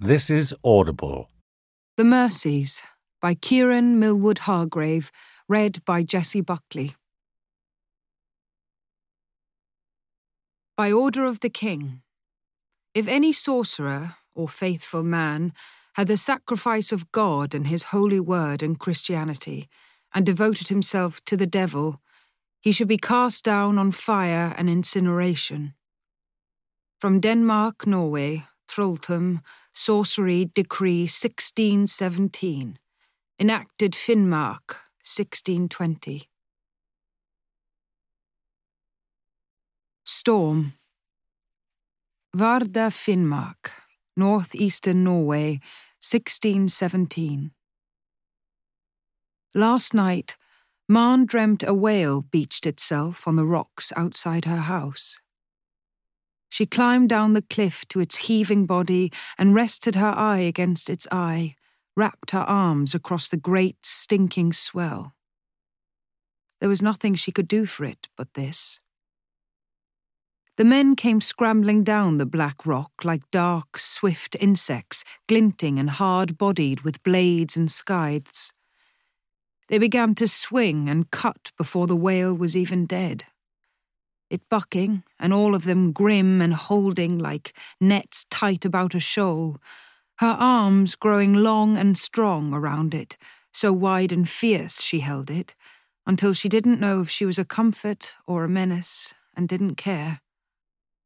This is Audible. The Mercies by Kiran Millwood Hargrave, read by Jessie Buckley. By order of the king, if any sorcerer or faithful man had the sacrifice of God and his holy word and Christianity, and devoted himself to the devil, he should be cast down on fire and incineration. From Denmark, Norway, Trolltum, Sorcery Decree 1617, enacted Finnmark 1620. Storm Vardø, Finnmark, northeastern Norway, 1617. Last night, Maren dreamt a whale beached itself on the rocks outside her house. She climbed down the cliff to its heaving body and rested her eye against its eye, wrapped her arms across the great, stinking swell. There was nothing she could do for it but this. The men came scrambling down the black rock like dark, swift insects, glinting and hard bodied with blades and scythes. They began to swing and cut before the whale was even dead it bucking, and all of them grim and holding like nets tight about a shoal, her arms growing long and strong around it, so wide and fierce she held it, until she didn't know if she was a comfort or a menace, and didn't care,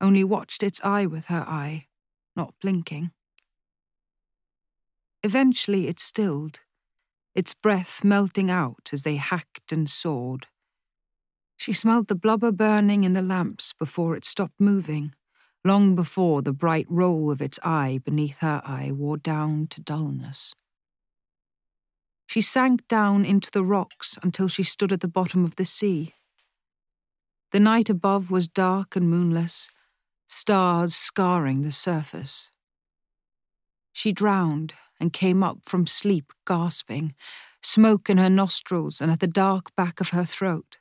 only watched its eye with her eye, not blinking. Eventually it stilled, its breath melting out as they hacked and sawed. She smelled the blubber burning in the lamps before it stopped moving, long before the bright roll of its eye beneath her eye wore down to dullness. She sank down into the rocks until she stood at the bottom of the sea. The night above was dark and moonless, stars scarring the surface. She drowned and came up from sleep gasping, smoke in her nostrils and at the dark back of her throat.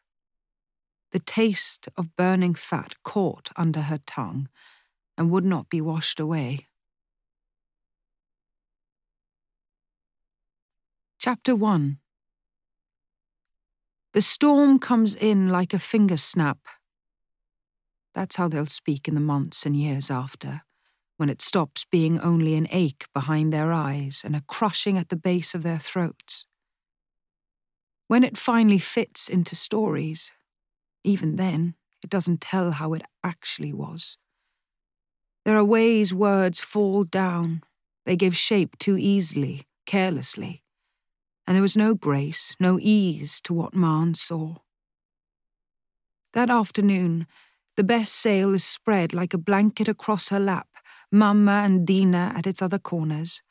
The taste of burning fat caught under her tongue and would not be washed away. Chapter 1 The storm comes in like a finger snap. That's how they'll speak in the months and years after, when it stops being only an ache behind their eyes and a crushing at the base of their throats. When it finally fits into stories, even then, it doesn't tell how it actually was. There are ways words fall down. They give shape too easily, carelessly. And there was no grace, no ease to what Maren saw. That afternoon, the best sail is spread like a blanket across her lap, Mamma and Dina at its other corners.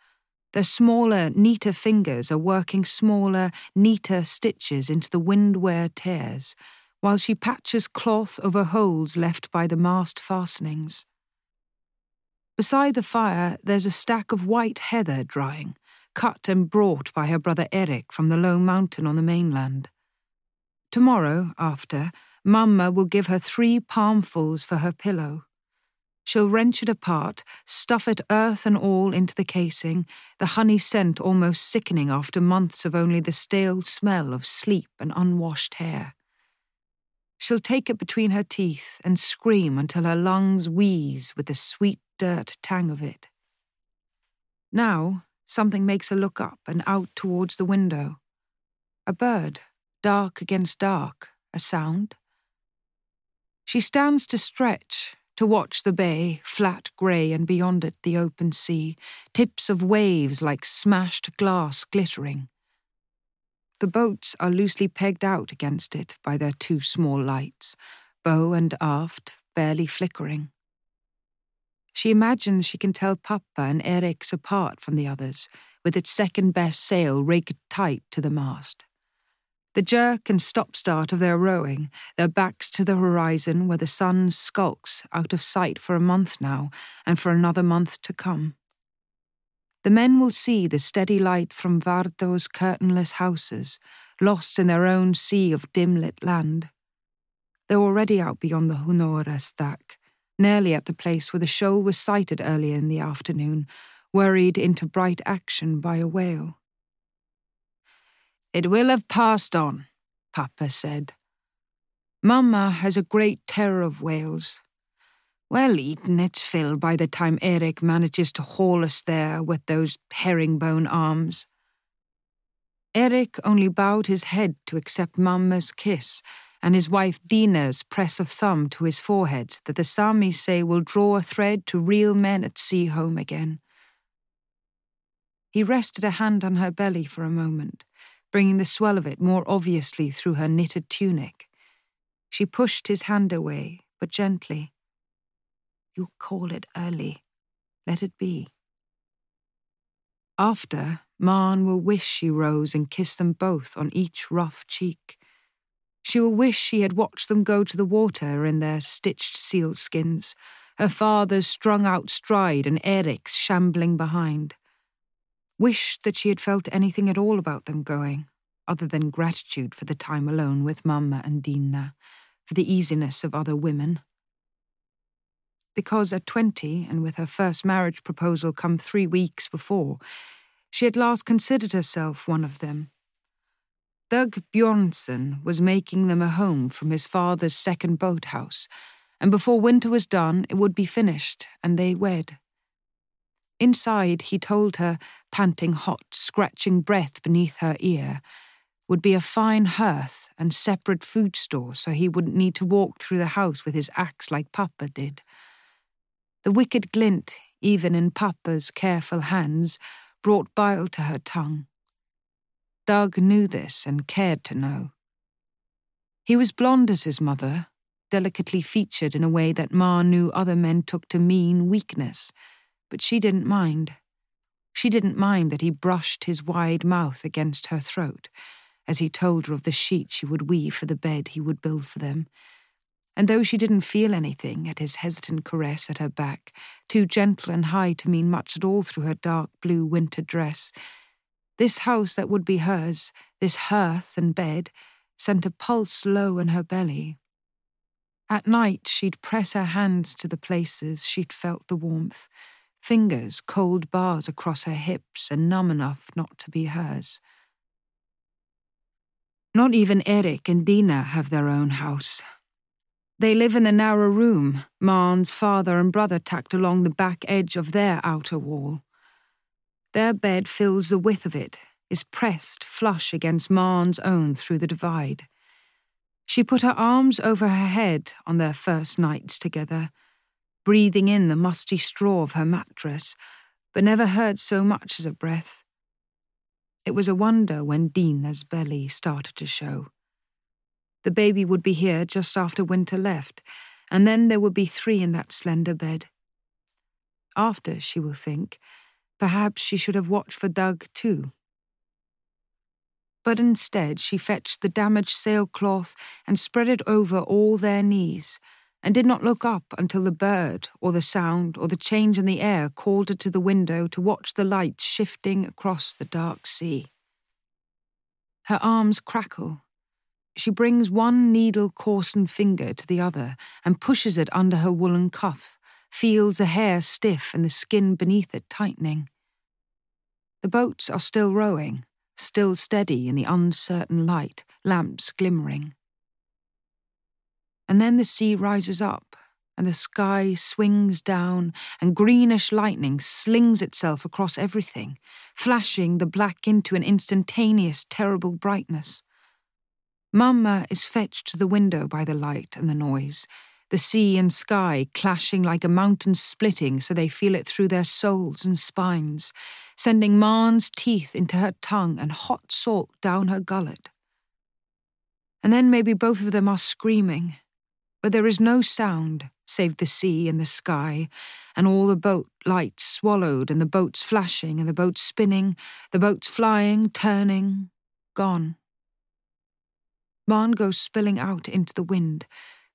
Their smaller, neater fingers are working smaller, neater stitches into the wind-wear tears, while she patches cloth over holes left by the mast fastenings. Beside the fire, there's a stack of white heather drying, cut and brought by her brother Eric from the low mountain on the mainland. Tomorrow, after, Mamma will give her three palmfuls for her pillow. She'll wrench it apart, stuff it earth and all into the casing, the honey scent almost sickening after months of only the stale smell of sleep and unwashed hair. She'll take it between her teeth and scream until her lungs wheeze with the sweet dirt tang of it. Now, something makes her look up and out towards the window. A bird, dark against dark, a sound. She stands to stretch, to watch the bay, flat grey, and beyond it the open sea, tips of waves like smashed glass glittering. The boats are loosely pegged out against it by their two small lights, bow and aft, barely flickering. She imagines she can tell Papa and Eric's apart from the others, with its second best sail rigged tight to the mast. The jerk and stop start of their rowing, their backs to the horizon where the sun skulks out of sight for a month now and for another month to come. The men will see the steady light from Vardø's curtainless houses, lost in their own sea of dim lit land. They're already out beyond the Hornøya stack, nearly at the place where the shoal was sighted earlier in the afternoon, worried into bright action by a whale. It will have passed on, Papa said. Mamma has a great terror of whales. Well eaten its fill by the time Eric manages to haul us there with those herringbone arms. Eric only bowed his head to accept Mamma's kiss and his wife Dina's press of thumb to his forehead that the Sami say will draw a thread to reel men at sea home again. He rested a hand on her belly for a moment, bringing the swell of it more obviously through her knitted tunic. She pushed his hand away, but gently. You call it early. Let it be. After, Maren will wish she rose and kissed them both on each rough cheek. She will wish she had watched them go to the water in their stitched sealskins, her father's strung out stride and Eric's shambling behind. Wish that she had felt anything at all about them going, other than gratitude for the time alone with Mamma and Dina, for the easiness of other women. Because at twenty, and with her first marriage proposal come three weeks before, she at last considered herself one of them. Dag Bjornson was making them a home from his father's second boathouse, and before winter was done, it would be finished, and they wed. Inside, he told her, panting hot, scratching breath beneath her ear, would be a fine hearth and separate food store so he wouldn't need to walk through the house with his axe like Papa did. The wicked glint, even in Papa's careful hands, brought bile to her tongue. Dag knew this and cared to know. He was blond as his mother, delicately featured in a way that Ma knew other men took to mean weakness but she didn't mind. She didn't mind that he brushed his wide mouth against her throat as he told her of the sheet she would weave for the bed he would build for them. And though she didn't feel anything at his hesitant caress at her back, too gentle and high to mean much at all through her dark blue winter dress, this house that would be hers, this hearth and bed, sent a pulse low in her belly. At night, she'd press her hands to the places she'd felt the warmth fingers cold bars across her hips and numb enough not to be hers. Not even Eric and Dina have their own house. They live in the narrow room Maren's father and brother tacked along the back edge of their outer wall. Their bed fills the width of it, is pressed flush against Maren's own through the divide. She put her arms over her head on their first nights together breathing in the musty straw of her mattress, but never heard so much as a breath. It was a wonder when Dina's belly started to show. The baby would be here just after winter left, and then there would be three in that slender bed. After, she will think, perhaps she should have watched for Dag too. But instead, she fetched the damaged sailcloth and spread it over all their knees and did not look up until the bird, or the sound, or the change in the air called her to the window to watch the light shifting across the dark sea. Her arms crackle. She brings one needle coarsened finger to the other and pushes it under her woolen cuff, feels the hair stiff and the skin beneath it tightening. The boats are still rowing, still steady in the uncertain light, lamps glimmering. And then the sea rises up, and the sky swings down, and greenish lightning slings itself across everything, flashing the black into an instantaneous, terrible brightness. Mamma is fetched to the window by the light and the noise, the sea and sky clashing like a mountain splitting so they feel it through their souls and spines, sending Maren's teeth into her tongue and hot salt down her gullet. And then maybe both of them are screaming, but there is no sound save the sea and the sky, and all the boat lights swallowed, and the boats flashing, and the boats spinning, the boats flying, turning, gone. Maren goes spilling out into the wind,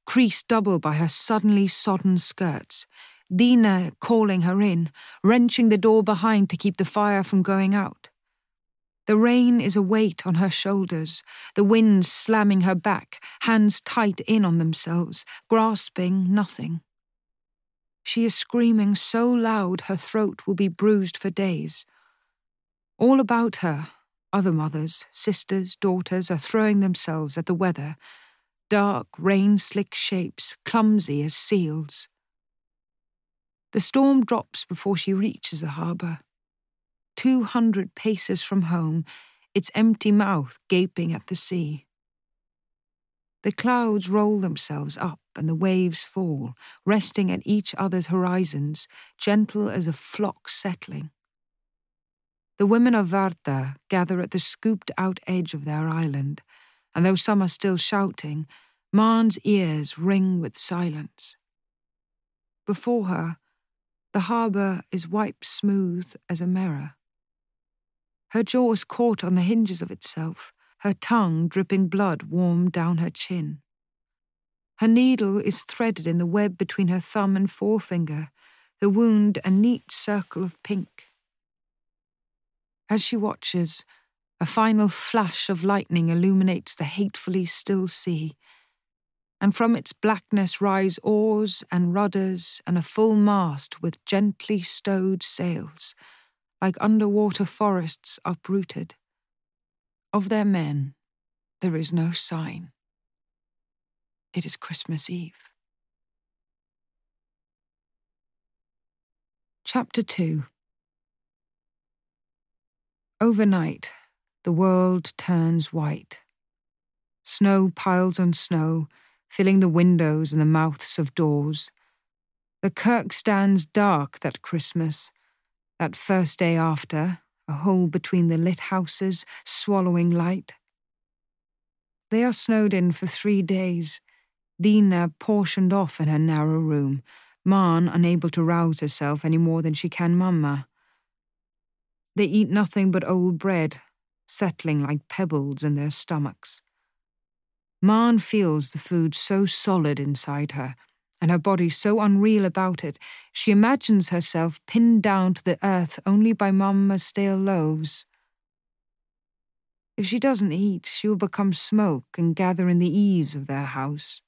creased double by her suddenly sodden skirts. Dina calling her in, wrenching the door behind to keep the fire from going out. The rain is a weight on her shoulders, the wind slamming her back, hands tight in on themselves, grasping nothing. She is screaming so loud her throat will be bruised for days. All about her, other mothers, sisters, daughters are throwing themselves at the weather, dark, rain slick shapes, clumsy as seals. The storm drops before she reaches the harbour. Two hundred paces from home, its empty mouth gaping at the sea. The clouds roll themselves up and the waves fall, resting at each other's horizons, gentle as a flock settling. The women of Vardø gather at the scooped out edge of their island, and though some are still shouting, Maren's ears ring with silence. Before her, the harbour is wiped smooth as a mirror. Her jaw is caught on the hinges of itself, her tongue dripping blood warm down her chin. Her needle is threaded in the web between her thumb and forefinger, the wound a neat circle of pink. As she watches, a final flash of lightning illuminates the hatefully still sea, and from its blackness rise oars and rudders and a full mast with gently stowed sails, like underwater forests uprooted. Of their men, there is no sign. It is Christmas Eve. Chapter 2 Overnight, the world turns white. Snow piles on snow, filling the windows and the mouths of doors. The kirk stands dark that Christmas, that first day after, a hole between the lit houses, swallowing light. They are snowed in for three days, Dina portioned off in her narrow room, Maren unable to rouse herself any more than she can Mamma. They eat nothing but old bread, settling like pebbles in their stomachs. Maren feels the food so solid inside her, and her body so unreal about it, she imagines herself pinned down to the earth only by Mamma's stale loaves. If she doesn't eat, she will become smoke and gather in the eaves of their house.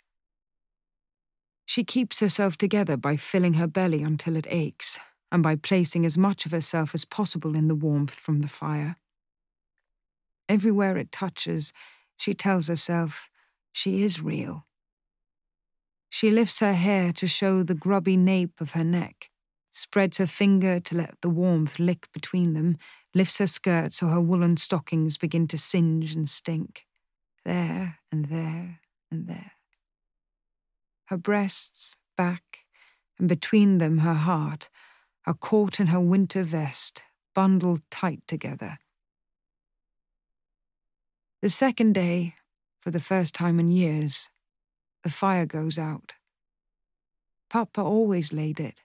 She keeps herself together by filling her belly until it aches, and by placing as much of herself as possible in the warmth from the fire. Everywhere it touches, she tells herself she is real. She lifts her hair to show the grubby nape of her neck, spreads her finger to let the warmth lick between them, lifts her skirt so her woolen stockings begin to singe and stink. There and there and there. Her breasts, back, and between them her heart are caught in her winter vest, bundled tight together. The second day, for the first time in years, the fire goes out. Papa always laid it,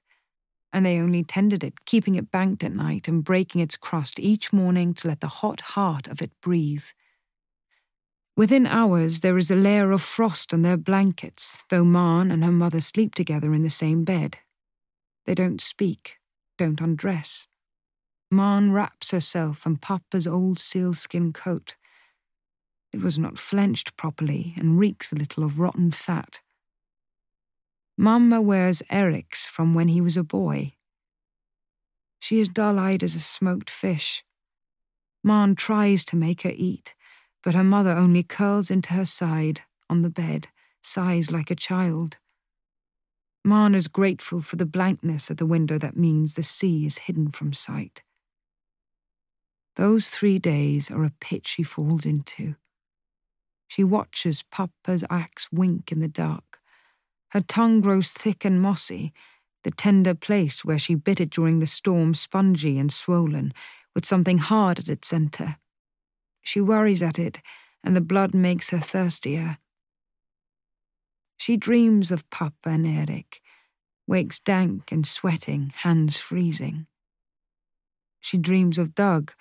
and they only tended it, keeping it banked at night and breaking its crust each morning to let the hot heart of it breathe. Within hours, there is a layer of frost on their blankets, though Maren and her mother sleep together in the same bed. They don't speak, don't undress. Maren wraps herself in Papa's old sealskin coat. It was not flensed properly and reeks a little of rotten fat. Mamma wears Eric's from when he was a boy. She is dull eyed as a smoked fish. Maren tries to make her eat, but her mother only curls into her side on the bed, sighs like a child. Maren is grateful for the blankness at the window that means the sea is hidden from sight. Those three days are a pit she falls into. She watches Papa's axe wink in the dark. Her tongue grows thick and mossy, the tender place where she bit it during the storm spongy and swollen, with something hard at its centre. She worries at it, and the blood makes her thirstier. She dreams of Papa and Eric, wakes dank and sweating, hands freezing. She dreams of Dag,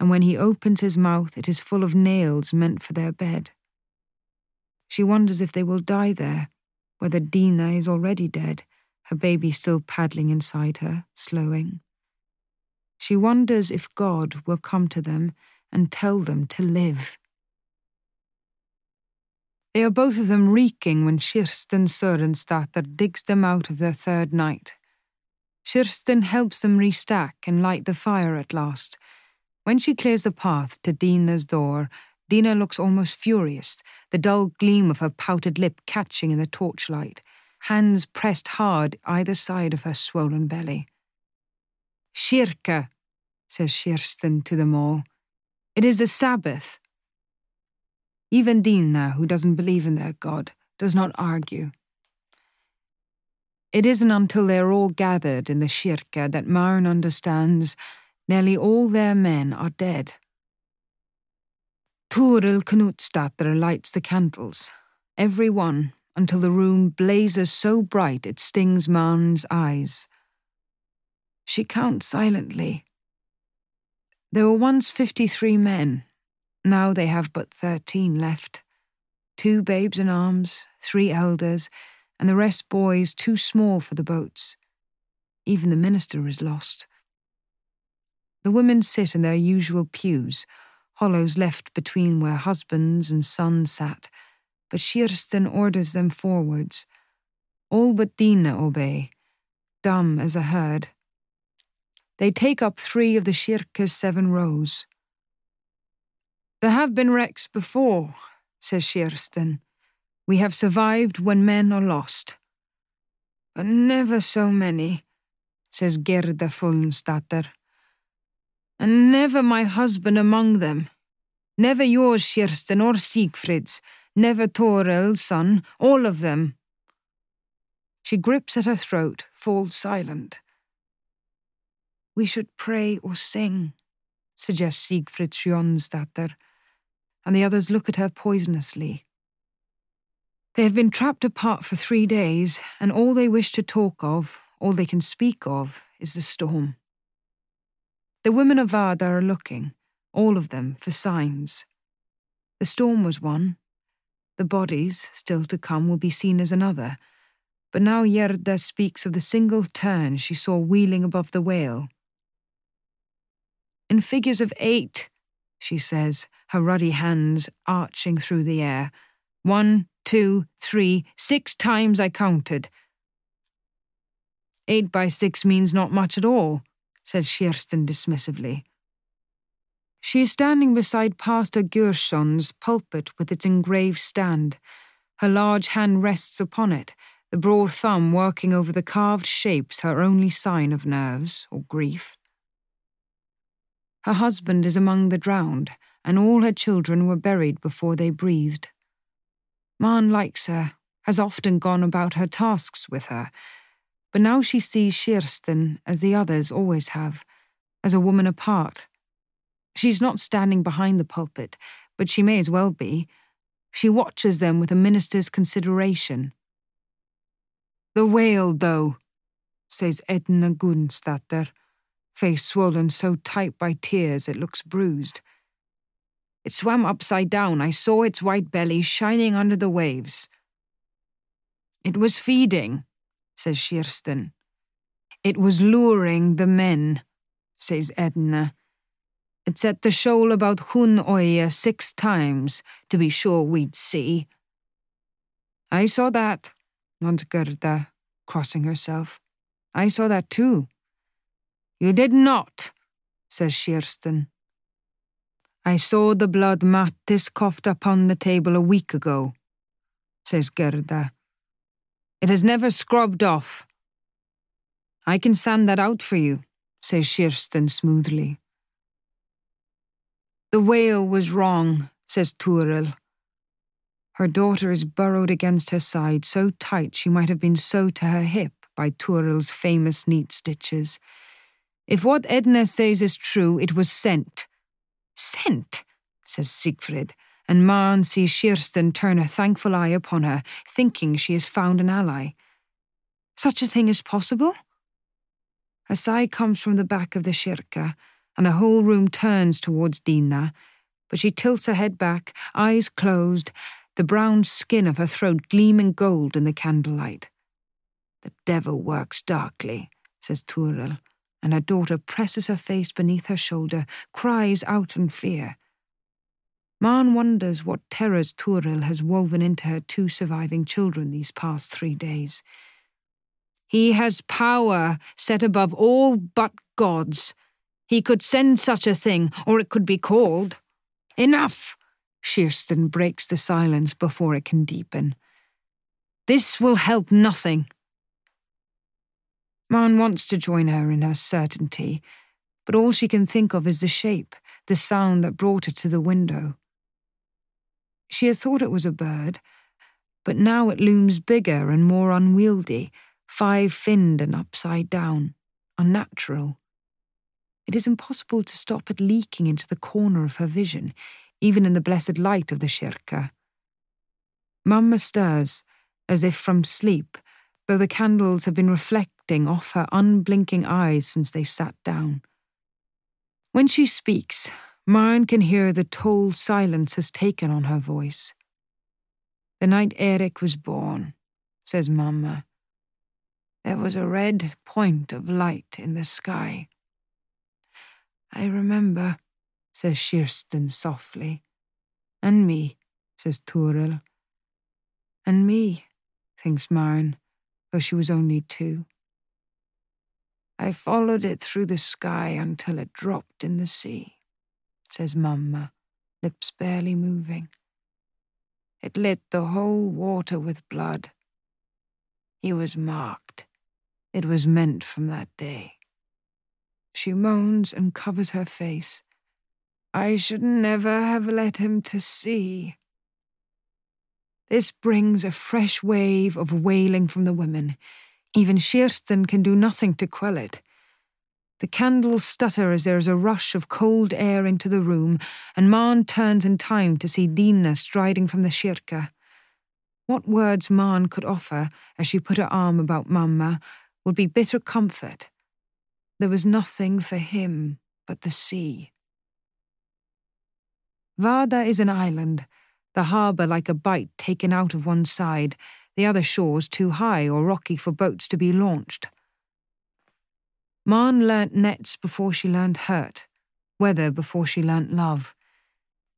and when he opens his mouth, it is full of nails meant for their bed. She wonders if they will die there, whether Dina is already dead, her baby still paddling inside her, slowing. She wonders if God will come to them and tell them to live. They are both of them reeking when Kirsten Sørensdatter digs them out of their third night, Kirsten helps them restack and light the fire at last. When she clears the path to Dina's door, Dina looks almost furious, the dull gleam of her pouted lip catching in the torchlight, hands pressed hard either side of her swollen belly. Kirke, says Kirsten to them all. It is the Sabbath. Even Dina, who doesn't believe in their God, does not argue. It isn't until they're all gathered in the Kirke that Maren understands nearly all their men are dead. Toril Knutsdatter lights the candles, every one, until the room blazes so bright it stings Maren's eyes. She counts silently. There were once fifty three men, now they have but thirteen left. Two babes in arms, three elders, and the rest boys too small for the boats. Even the minister is lost. The women sit in their usual pews, hollows left between where husbands and sons sat, but Kirsten orders them forwards. All but Dina obey, dumb as a herd. They take up three of the Kirke's seven rows. There have been wrecks before, says Kirsten. We have survived when men are lost. But never so many, says Gerda Fulnsdatter and never my husband among them. Never yours, Kirsten, or Siegfried's, never Toril's son, all of them. She grips at her throat, falls silent. We should pray or sing, suggests Siegfried Jonsdatter, and the others look at her poisonously. They have been trapped apart for three days, and all they wish to talk of, all they can speak of, is the storm. The women of Vardø are looking, all of them, for signs. The storm was one. The bodies, still to come, will be seen as another. But now Gerda speaks of the single tern she saw wheeling above the whale. In figures of eight, she says, her ruddy hands arching through the air. One, two, three, six times I counted. Eight by six means not much at all, said Kirsten dismissively. She is standing beside Pastor Gershon's pulpit with its engraved stand. Her large hand rests upon it, the broad thumb working over the carved shapes, her only sign of nerves or grief. Her husband is among the drowned, and all her children were buried before they breathed. Maren likes her, has often gone about her tasks with her, but now she sees Kirsten as the others always have, as a woman apart. She's not standing behind the pulpit, but she may as well be. She watches them with a minister's consideration. The whale, though, says Edna Gunstatter, face swollen so tight by tears it looks bruised. It swam upside down. I saw its white belly shining under the waves. It was feeding, says Kirsten. It was luring the men, says Edna. It set the shoal about Hornøya uh, six times to be sure we'd see. I saw that, nods Gerda, crossing herself. I saw that too. You did not, says Kirsten. I saw the blood Mattis coughed upon the table a week ago, says Gerda. It has never scrubbed off. I can sand that out for you, says Kirsten smoothly. The whale was wrong, says Toril. Her daughter is burrowed against her side so tight she might have been sewed to her hip by Toril's famous neat stitches. If what Edna says is true, it was sent. Sent, says Siegfried and Maren sees Kirsten turn a thankful eye upon her, thinking she has found an ally. Such a thing is possible? A sigh comes from the back of the kirke, and the whole room turns towards Dina, but she tilts her head back, eyes closed, the brown skin of her throat gleaming gold in the candlelight. The devil works darkly, says Toril, and her daughter presses her face beneath her shoulder, cries out in fear. Maren wonders what terrors Toril has woven into her two surviving children these past three days. He has power set above all but gods. He could send such a thing, or it could be called. Enough! Kirsten breaks the silence before it can deepen. This will help nothing. Maren wants to join her in her certainty, but all she can think of is the shape, the sound that brought her to the window. She had thought it was a bird, but now it looms bigger and more unwieldy, five finned and upside down, unnatural. It is impossible to stop it leaking into the corner of her vision, even in the blessed light of the kirke. Mamma stirs, as if from sleep, though the candles have been reflecting off her unblinking eyes since they sat down. When she speaks, Maren can hear the toll silence has taken on her voice. The night Eric was born, says Mamma, there was a red point of light in the sky. I remember, says Kirsten softly. And me, says Toril. And me, thinks Maren, though she was only two. I followed it through the sky until it dropped in the sea, says Mamma, lips barely moving. It lit the whole water with blood. He was marked. It was meant from that day. She moans and covers her face. I should never have let him to sea. This brings a fresh wave of wailing from the women. Even Kirsten can do nothing to quell it. The candles stutter as there is a rush of cold air into the room, and Maren turns in time to see Dina striding from the kirke. What words Maren could offer as she put her arm about Mamma would be bitter comfort. There was nothing for him but the sea. Vardø is an island, the harbour like a bite taken out of one side, the other shores too high or rocky for boats to be launched. Maren learnt nets before she learnt hurt, weather before she learnt love.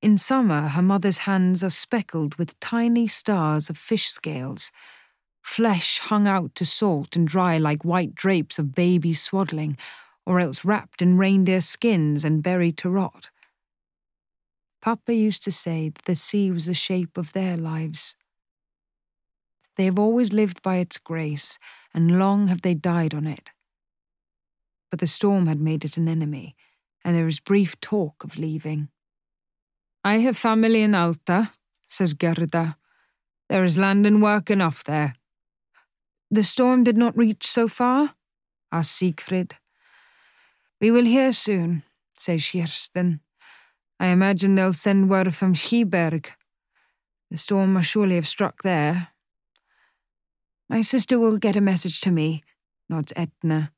In summer, her mother's hands are speckled with tiny stars of fish scales flesh hung out to salt and dry like white drapes of baby swaddling, or else wrapped in reindeer skins and buried to rot. Papa used to say that the sea was the shape of their lives. They have always lived by its grace, and long have they died on it. But the storm had made it an enemy, and there was brief talk of leaving. I have family in Alta, says Gerda. There is land and work enough there. The storm did not reach so far? asked Siegfried. We will hear soon, says Kirsten. I imagine they'll send word from Kiberg. The storm must surely have struck there. My sister will get a message to me, nods Edna.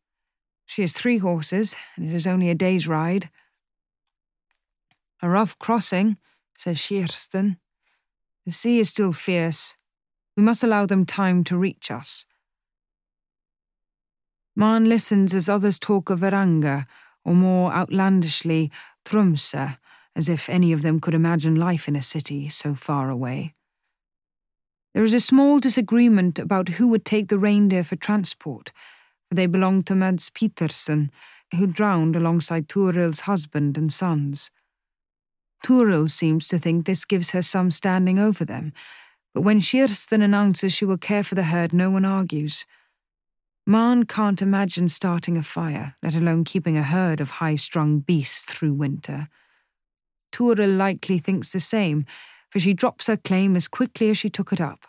She has three horses, and it is only a day's ride. A rough crossing, says Kirsten. The sea is still fierce. We must allow them time to reach us. Maren listens as others talk of Varanger, or more outlandishly, Tromsø, as if any of them could imagine life in a city so far away. There is a small disagreement about who would take the reindeer for transport, for they belonged to Mads Petersen, who drowned alongside Toril's husband and sons. Toril seems to think this gives her some standing over them, but when Kirsten announces she will care for the herd, no one argues. Maren can't imagine starting a fire, let alone keeping a herd of high strung beasts through winter. Toril likely thinks the same, for she drops her claim as quickly as she took it up.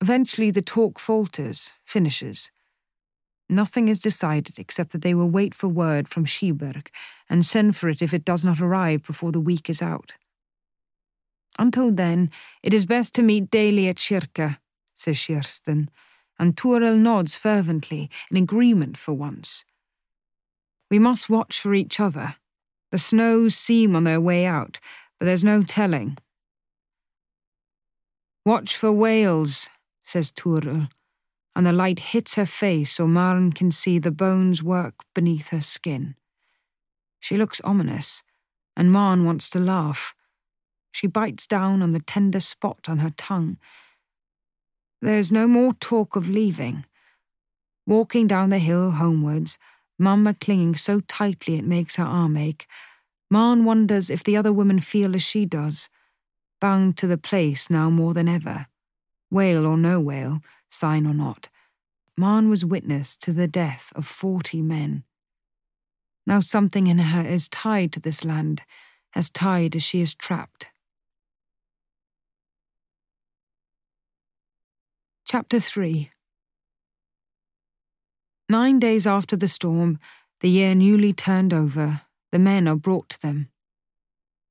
Eventually, the talk falters, finishes. Nothing is decided except that they will wait for word from Kiberg and send for it if it does not arrive before the week is out. Until then, it is best to meet daily at Kirke, says Kirsten and Toril nods fervently, in agreement for once. We must watch for each other. The snows seem on their way out, but there's no telling. Watch for whales, says Toril, and the light hits her face so Maren can see the bones work beneath her skin. She looks ominous, and Maren wants to laugh. She bites down on the tender spot on her tongue there's no more talk of leaving. Walking down the hill homewards, Mamma clinging so tightly it makes her arm ache, Maren wonders if the other women feel as she does, bound to the place now more than ever. Whale or no whale, sign or not, Maren was witness to the death of forty men. Now something in her is tied to this land, as tied as she is trapped. Chapter 3 Nine days after the storm, the year newly turned over, the men are brought to them.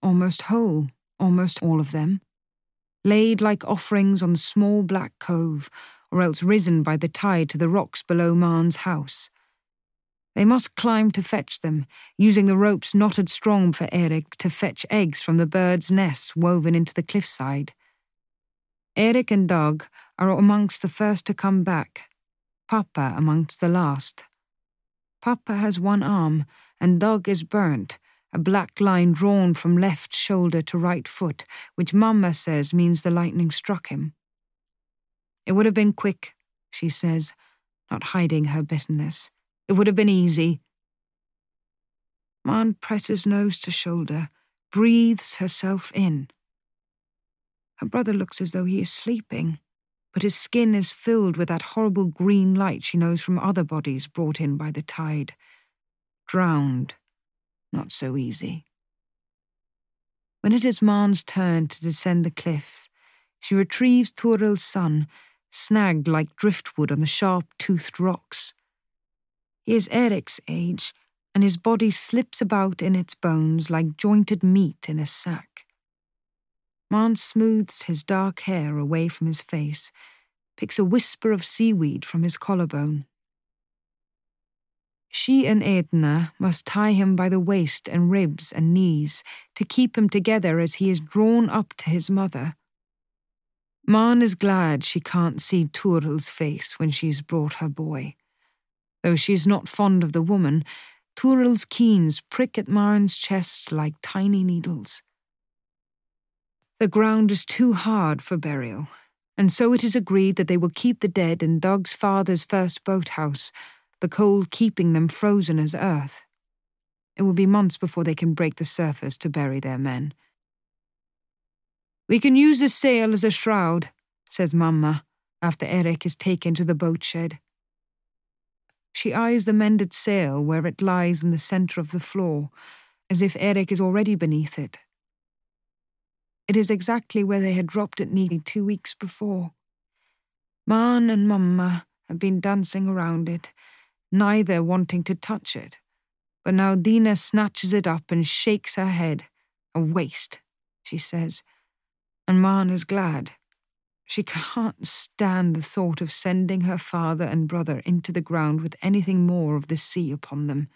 Almost whole, almost all of them. Laid like offerings on the small black cove, or else risen by the tide to the rocks below Maren's house. They must climb to fetch them, using the ropes knotted strong for Eric to fetch eggs from the birds' nests woven into the cliffside. Eric and Dag are amongst the first to come back, Papa amongst the last. Papa has one arm, and Dag is burnt, a black line drawn from left shoulder to right foot, which Mamma says means the lightning struck him. It would have been quick, she says, not hiding her bitterness. It would have been easy. Maren presses nose to shoulder, breathes herself in. Her brother looks as though he is sleeping, but his skin is filled with that horrible green light she knows from other bodies brought in by the tide. Drowned. Not so easy. When it is Maren's turn to descend the cliff, she retrieves Toril's son, snagged like driftwood on the sharp toothed rocks. He is Eric's age, and his body slips about in its bones like jointed meat in a sack. Maren smooths his dark hair away from his face, picks a whisper of seaweed from his collarbone. She and Edna must tie him by the waist and ribs and knees to keep him together as he is drawn up to his mother. Maren is glad she can't see Toril's face when she's brought her boy. Though she is not fond of the woman, Toril's keens prick at Maren's chest like tiny needles. The ground is too hard for burial, and so it is agreed that they will keep the dead in Dag's father's first boathouse, the cold keeping them frozen as earth. It will be months before they can break the surface to bury their men. We can use the sail as a shroud, says Mamma, after Eric is taken to the boat shed. She eyes the mended sail where it lies in the centre of the floor, as if Eric is already beneath it. It is exactly where they had dropped it nearly two weeks before. Maren and Mamma have been dancing around it, neither wanting to touch it, but now Dina snatches it up and shakes her head. A waste, she says, and Maren is glad. She can't stand the thought of sending her father and brother into the ground with anything more of the sea upon them.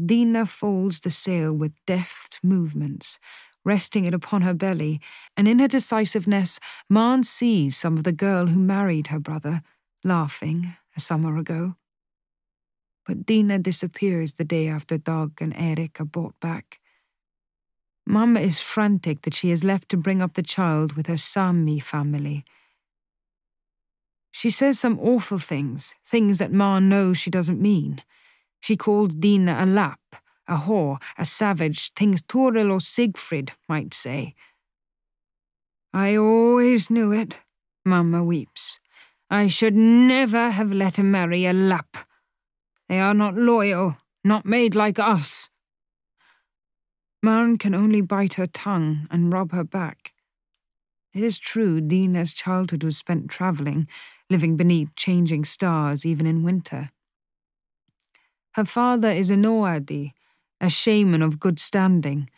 Dina folds the sail with deft movements, resting it upon her belly, and in her decisiveness, Maren sees some of the girl who married her brother, laughing a summer ago. But Dina disappears the day after Dag and Eric are brought back. Mamma is frantic that she is left to bring up the child with her Sami family. She says some awful things, things that Ma knows she doesn't mean. She called Dina a Lapp, a whore, a savage, things Toril or Siegfried might say. I always knew it, Mamma weeps. I should never have let him marry a Lapp. They are not loyal, not made like us. Maren can only bite her tongue and rub her back. It is true Dina's childhood was spent travelling, living beneath changing stars even in winter. Her father is a Noaidi, a shaman of good standing.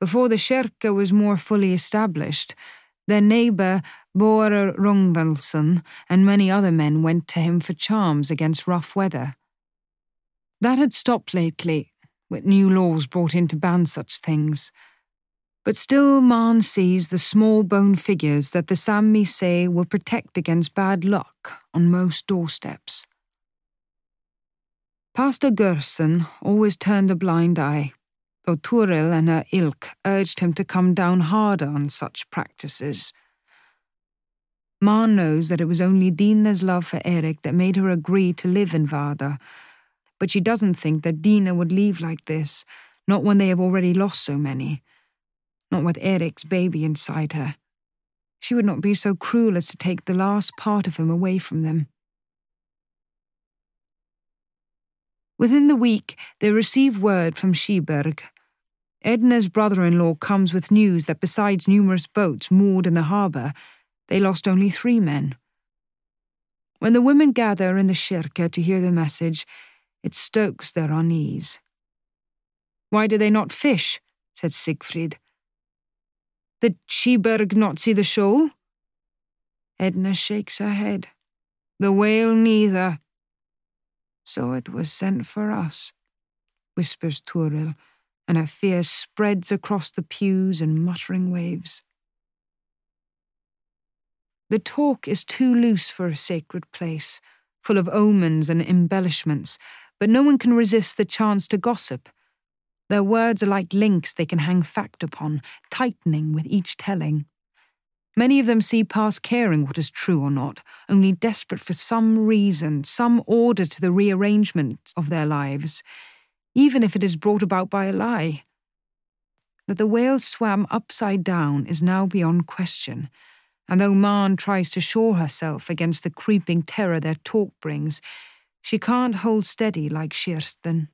Before the Kirke was more fully established, their neighbour Borer Rungvelson and many other men went to him for charms against rough weather. That had stopped lately, with new laws brought in to ban such things. But still, Maren sees the small bone figures that the Sami say will protect against bad luck on most doorsteps. Pastor Gerson always turned a blind eye, though Toril and her ilk urged him to come down harder on such practices. Ma knows that it was only Dina's love for Eric that made her agree to live in Vardø, but she doesn't think that Dina would leave like this, not when they have already lost so many, not with Eric's baby inside her. She would not be so cruel as to take the last part of him away from them. Within the week, they receive word from Kiberg. Edna's brother in law comes with news that besides numerous boats moored in the harbour, they lost only three men. When the women gather in the Kirke to hear the message, it stokes their unease. Why do they not fish? said Sigfrid. Did Kiberg not see the shoal? Edna shakes her head. The whale neither. So it was sent for us, whispers Toril, and her fear spreads across the pews in muttering waves. The talk is too loose for a sacred place, full of omens and embellishments, but no one can resist the chance to gossip. Their words are like links they can hang fact upon, tightening with each telling. Many of them see past caring what is true or not, only desperate for some reason, some order to the rearrangement of their lives, even if it is brought about by a lie. That the whale swam upside down is now beyond question, and though Maren tries to shore herself against the creeping terror their talk brings, she can't hold steady like Kirsten.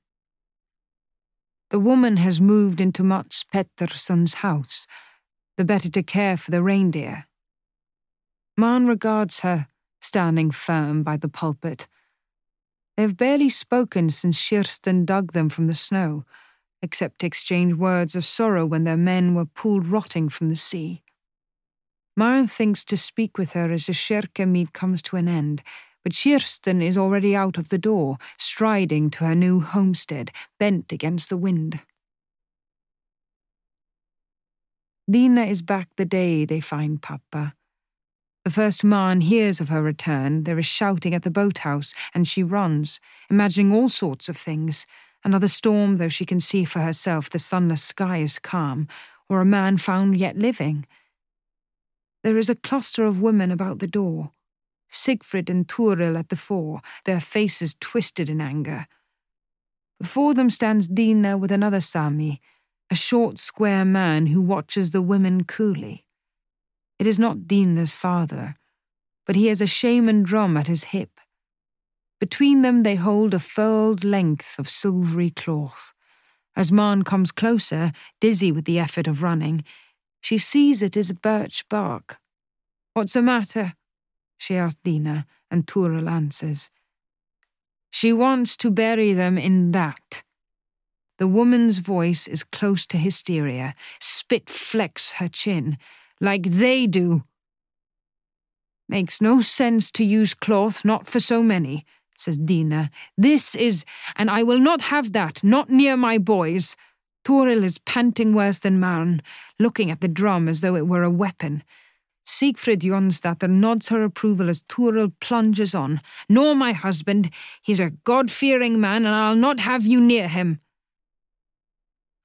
The woman has moved into Mads Petersson's house the better to care for the reindeer. Maren regards her, standing firm by the pulpit. They have barely spoken since Kirsten dug them from the snow, except to exchange words of sorrow when their men were pulled rotting from the sea. Maren thinks to speak with her as the Kirke meet comes to an end, but Kirsten is already out of the door, striding to her new homestead, bent against the wind. Dina is back the day they find Papa. The first Maren hears of her return, there is shouting at the boathouse, and she runs, imagining all sorts of things. Another storm, though she can see for herself the sunless sky is calm, or a man found yet living. There is a cluster of women about the door. Sigfrid and Toril at the fore, their faces twisted in anger. Before them stands Dina with another Sami, a short, square man who watches the women coolly. It is not Dina's father, but he has a shaman drum at his hip. Between them they hold a furled length of silvery cloth. As Maren comes closer, dizzy with the effort of running, she sees it is birch bark. What's the matter? she asks Dina, and Toril answers. She wants to bury them in that. The woman's voice is close to hysteria. Spit flecks her chin. Like they do. Makes no sense to use cloth, not for so many, says Dina. This is, and I will not have that, not near my boys. Toril is panting worse than Maren, looking at the drum as though it were a weapon. Sigfrid Jonsdatter nods her approval as Toril plunges on. Nor my husband. He's a God fearing man, and I'll not have you near him.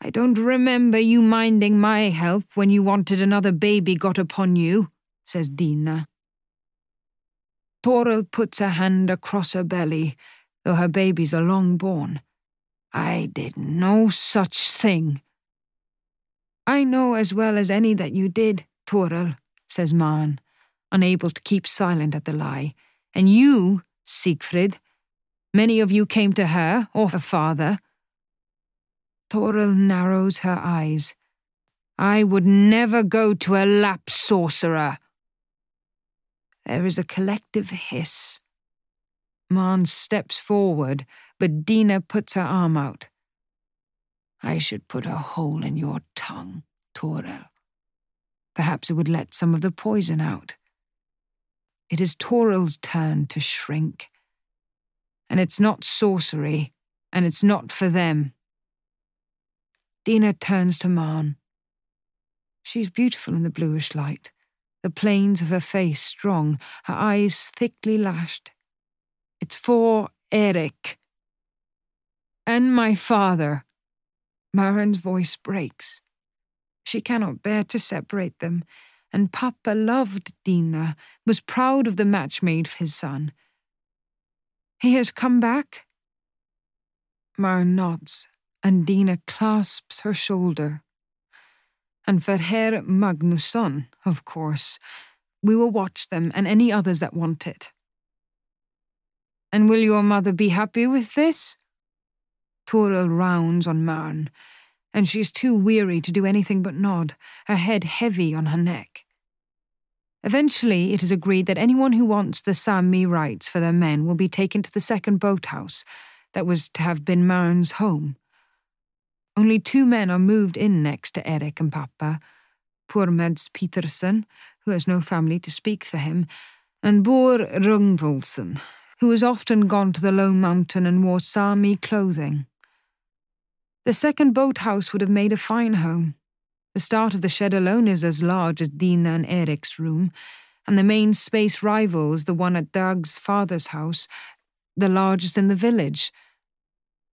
I don't remember you minding my help when you wanted another baby got upon you, says Dina. Toril puts her hand across her belly, though her babies are long born. I did no such thing. I know as well as any that you did, Toril, says Maren, unable to keep silent at the lie. And you, Sigfrid, many of you came to her, or her father, Toril narrows her eyes. I would never go to a Lapp sorcerer. There is a collective hiss. Maren steps forward, but Dina puts her arm out. I should put a hole in your tongue, Toril. Perhaps it would let some of the poison out. It is Toril's turn to shrink. And it's not sorcery, and it's not for them. Dina turns to Maren. She's beautiful in the bluish light, the planes of her face strong, her eyes thickly lashed. It's for Erik. And my father. Maren's voice breaks. She cannot bear to separate them, and Papa loved Dina, was proud of the match made for his son. He has come back? Maren nods, and Dina clasps her shoulder. And for Herr Magnusson, of course. We will watch them and any others that want it. And will your mother be happy with this? Toril rounds on Maren, and she is too weary to do anything but nod, her head heavy on her neck. Eventually, it is agreed that anyone who wants the Sami rites for their men will be taken to the second boathouse that was to have been Maren's home. Only two men are moved in next to Erik and Papa poor Mads Petersson, who has no family to speak for him, and Baar Ragnvaldsson, who has often gone to the low Mountain and wore Sami clothing. The second boathouse would have made a fine home. The start of the shed alone is as large as Dina and Erik's room, and the main space rivals the one at Dag's father's house, the largest in the village.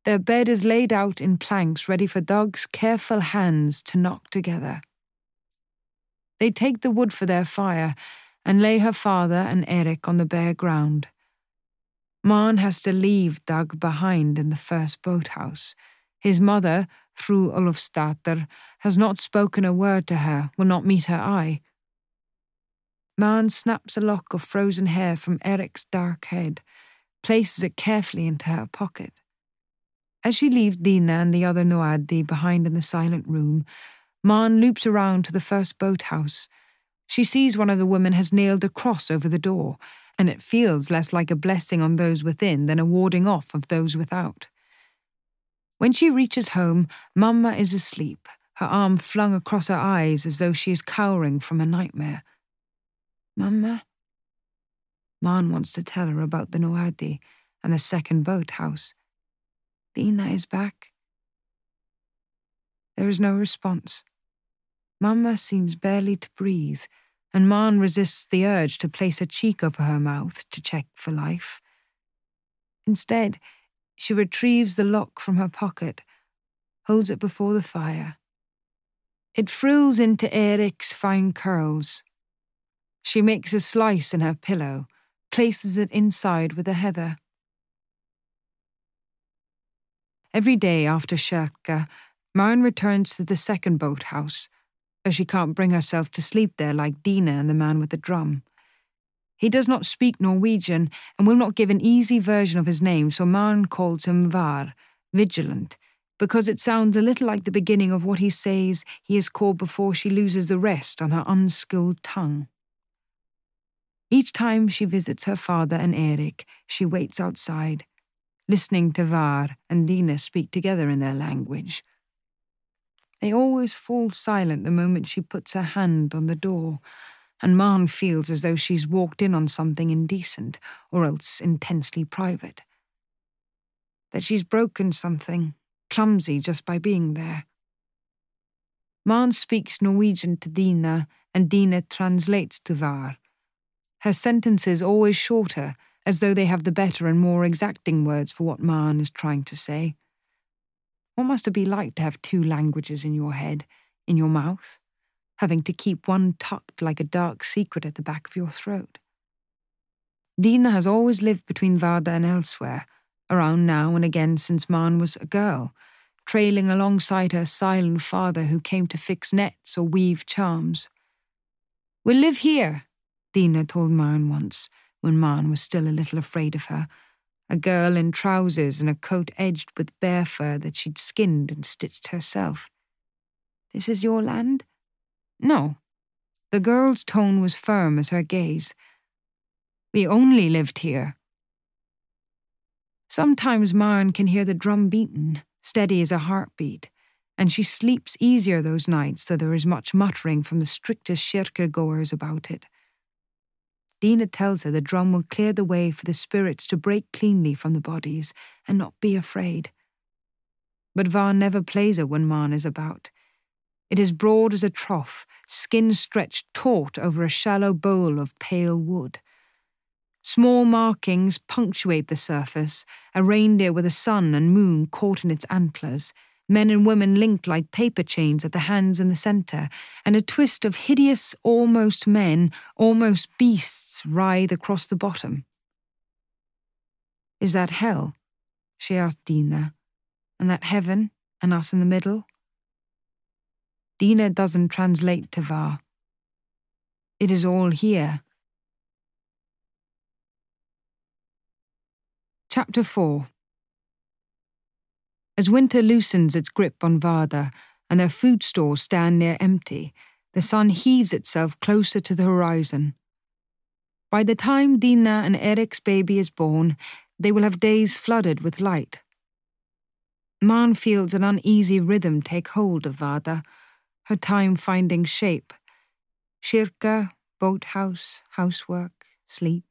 Their bed is laid out in planks ready for Dag's careful hands to knock together. They take the wood for their fire and lay her father and Erik on the bare ground. Maren has to leave Dag behind in the first boathouse. His mother, Fru Ulfsdatter, has not spoken a word to her, will not meet her eye. Maren snaps a lock of frozen hair from Erik's dark head, places it carefully into her pocket. As she leaves Dina and the other Noaidi behind in the silent room, Maren loops around to the first boathouse. She sees one of the women has nailed a cross over the door, and it feels less like a blessing on those within than a warding off of those without. When she reaches home, Mamma is asleep, her arm flung across her eyes as though she is cowering from a nightmare. Mamma? Maren wants to tell her about the Noaidi and the second boathouse. Dina is back. There is no response. Mamma seems barely to breathe, and Maren resists the urge to place her cheek over her mouth to check for life. Instead, she retrieves the lock from her pocket, holds it before the fire. It frills into Erik's fine curls. She makes a slice in her pillow, places it inside with a heather. Every day after Kirke, Maren returns to the second boathouse, as she can't bring herself to sleep there like Dina and the man with the drum. He does not speak Norwegian and will not give an easy version of his name, so Maren calls him Var, vigilant, because it sounds a little like the beginning of what he says he is called before she loses the rest on her unskilled tongue. Each time she visits her father and Erik, she waits outside, listening to Var and Dina speak together in their language. They always fall silent the moment she puts her hand on the door and Maren feels as though she's walked in on something indecent or else intensely private. That she's broken something, clumsy just by being there. Maren speaks Norwegian to Dina, and Dina translates to Var. Her sentences always shorter, as though they have the better and more exacting words for what Maren is trying to say. What must it be like to have two languages in your head, in your mouth? having to keep one tucked like a dark secret at the back of your throat. Dina has always lived between Vardø and elsewhere, around now and again since Maren was a girl, trailing alongside her silent father who came to fix nets or weave charms. We'll live here, Dina told Maren once, when Maren was still a little afraid of her, a girl in trousers and a coat edged with bear fur that she'd skinned and stitched herself. This is your land? No. The girl's tone was firm as her gaze. We only lived here. Sometimes Maren can hear the drum beaten, steady as a heartbeat, and she sleeps easier those nights, though there is much muttering from the strictest Kirke goers about it. Dina tells her the drum will clear the way for the spirits to break cleanly from the bodies and not be afraid. But Var never plays her when Maren is about. It is broad as a trough, skin stretched taut over a shallow bowl of pale wood. Small markings punctuate the surface, a reindeer with a sun and moon caught in its antlers, men and women linked like paper chains at the hands in the centre, and a twist of hideous, almost men, almost beasts writhe across the bottom. Is that hell? she asked Dina. And that heaven, and us in the middle? Dina doesn't translate to Var. It is all here. Chapter 4 As winter loosens its grip on Vardø and their food stores stand near empty, the sun heaves itself closer to the horizon. By the time Dina and Erik's baby is born, they will have days flooded with light. Maren feels an uneasy rhythm take hold of Vardø, her time finding shape. Kirke, boathouse, housework, sleep.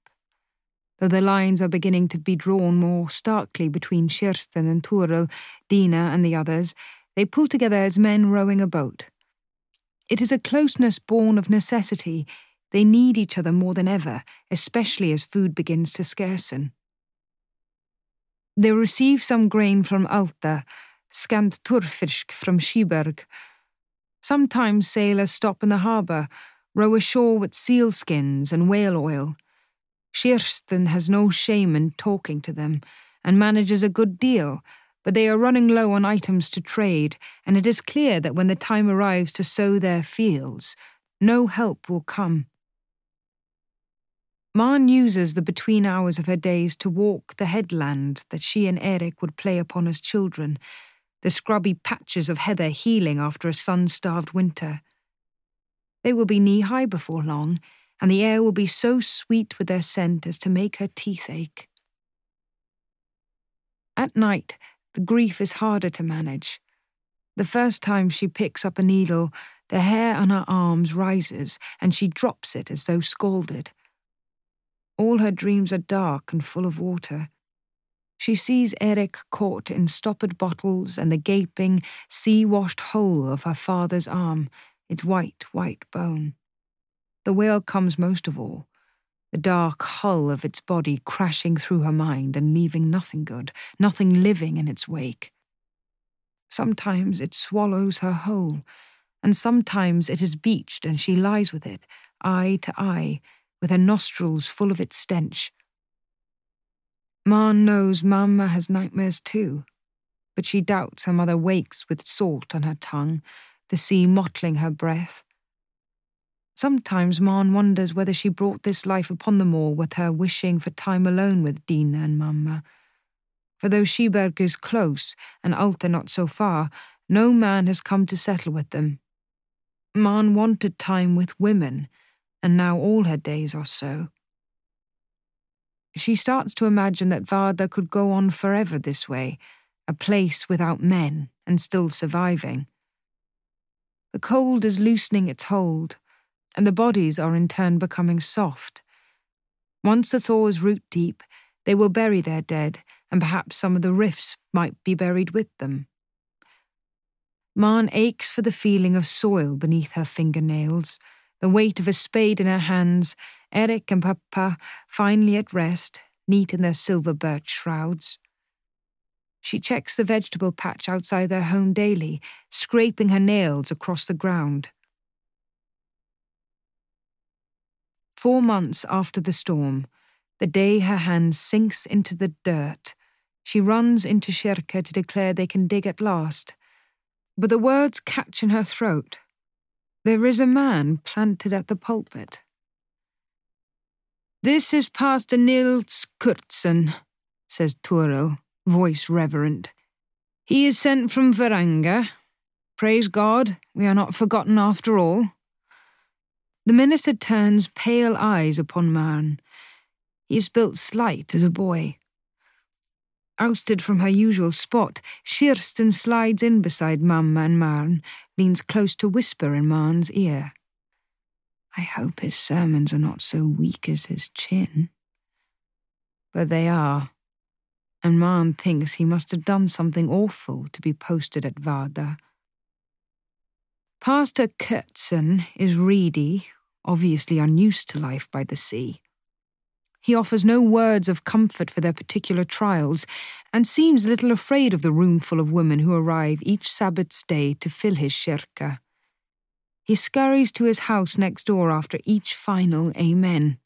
Though the lines are beginning to be drawn more starkly between Kirsten and Toril, Dina and the others, they pull together as men rowing a boat. It is a closeness born of necessity. They need each other more than ever, especially as food begins to scarcen. They receive some grain from Alta, scant turfisk from Kiberg. Sometimes sailors stop in the harbour, row ashore with seal skins and whale oil. Kirsten has no shame in talking to them and manages a good deal, but they are running low on items to trade, and it is clear that when the time arrives to sow their fields, no help will come. Maren uses the between hours of her days to walk the headland that she and Erik would play upon as children, the scrubby patches of heather healing after a sun starved winter. They will be knee high before long, and the air will be so sweet with their scent as to make her teeth ache. At night, the grief is harder to manage. The first time she picks up a needle, the hair on her arms rises, and she drops it as though scalded. All her dreams are dark and full of water. She sees Erik caught in stoppered bottles and the gaping, sea washed hole of her father's arm, its white, white bone. The whale comes most of all, the dark hull of its body crashing through her mind and leaving nothing good, nothing living in its wake. Sometimes it swallows her whole, and sometimes it is beached and she lies with it, eye to eye, with her nostrils full of its stench. Maren knows Mamma has nightmares too, but she doubts her mother wakes with salt on her tongue, the sea mottling her breath. Sometimes Maren wonders whether she brought this life upon them all with her wishing for time alone with Dina and Mamma. For though Kiberg is close and Alta not so far, no man has come to settle with them. Maren wanted time with women, and now all her days are so. She starts to imagine that Vardø could go on forever this way, a place without men and still surviving. The cold is loosening its hold, and the bodies are in turn becoming soft. Once the thaws root deep, they will bury their dead, and perhaps some of the rifts might be buried with them. Maren aches for the feeling of soil beneath her fingernails the weight of a spade in her hands, Erik and Papa finally at rest, neat in their silver birch shrouds. She checks the vegetable patch outside their home daily, scraping her nails across the ground. Four months after the storm, the day her hand sinks into the dirt, she runs into Kirke to declare they can dig at last. But the words catch in her throat. There is a man planted at the pulpit. This is Pastor Nils Kurtzen, says Toril, voice reverent. He is sent from Varanger. Praise God, we are not forgotten after all. The minister turns pale eyes upon Maren. He is built slight as a boy. Ousted from her usual spot, Kirsten slides in beside Mamma and Maren, leans close to whisper in Maren's ear. I hope his sermons are not so weak as his chin. But they are, and Marn thinks he must have done something awful to be posted at Vardø. Pastor Kurtzen is reedy, obviously unused to life by the sea. He offers no words of comfort for their particular trials, and seems little afraid of the roomful of women who arrive each Sabbath's day to fill his kirke. He scurries to his house next door after each final Amen.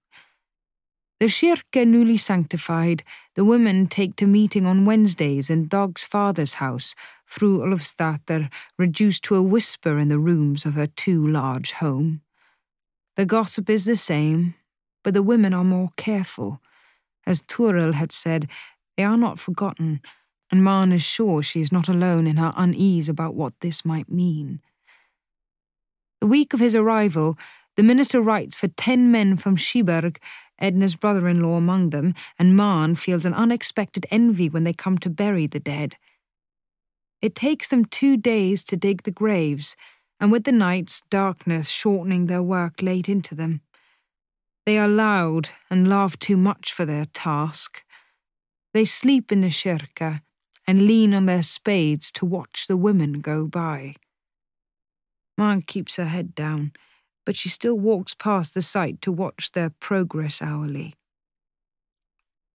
The kirke newly sanctified, the women take to meeting on Wednesdays in Dag's father's house, Fru Ulfsdatter, reduced to a whisper in the rooms of her too large home. The gossip is the same, but the women are more careful. As Toril had said, they are not forgotten, and Maren is sure she is not alone in her unease about what this might mean. The week of his arrival, the minister writes for ten men from Kiberg Edna's brother in law among them, and Maren feels an unexpected envy when they come to bury the dead. It takes them two days to dig the graves, and with the night's darkness shortening their work late into them. They are loud and laugh too much for their task. They sleep in the kirke and lean on their spades to watch the women go by. Maren keeps her head down but she still walks past the site to watch their progress hourly.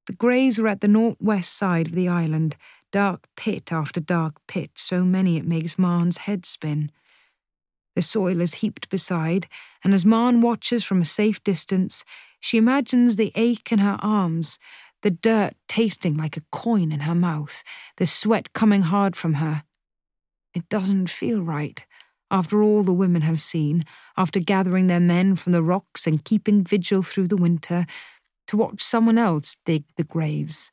The Greys are at the northwest side of the island, dark pit after dark pit, so many it makes Maren's head spin. The soil is heaped beside, and as Maren watches from a safe distance, she imagines the ache in her arms, the dirt tasting like a coin in her mouth, the sweat coming hard from her. It doesn't feel right after all the women have seen, after gathering their men from the rocks and keeping vigil through the winter, to watch someone else dig the graves.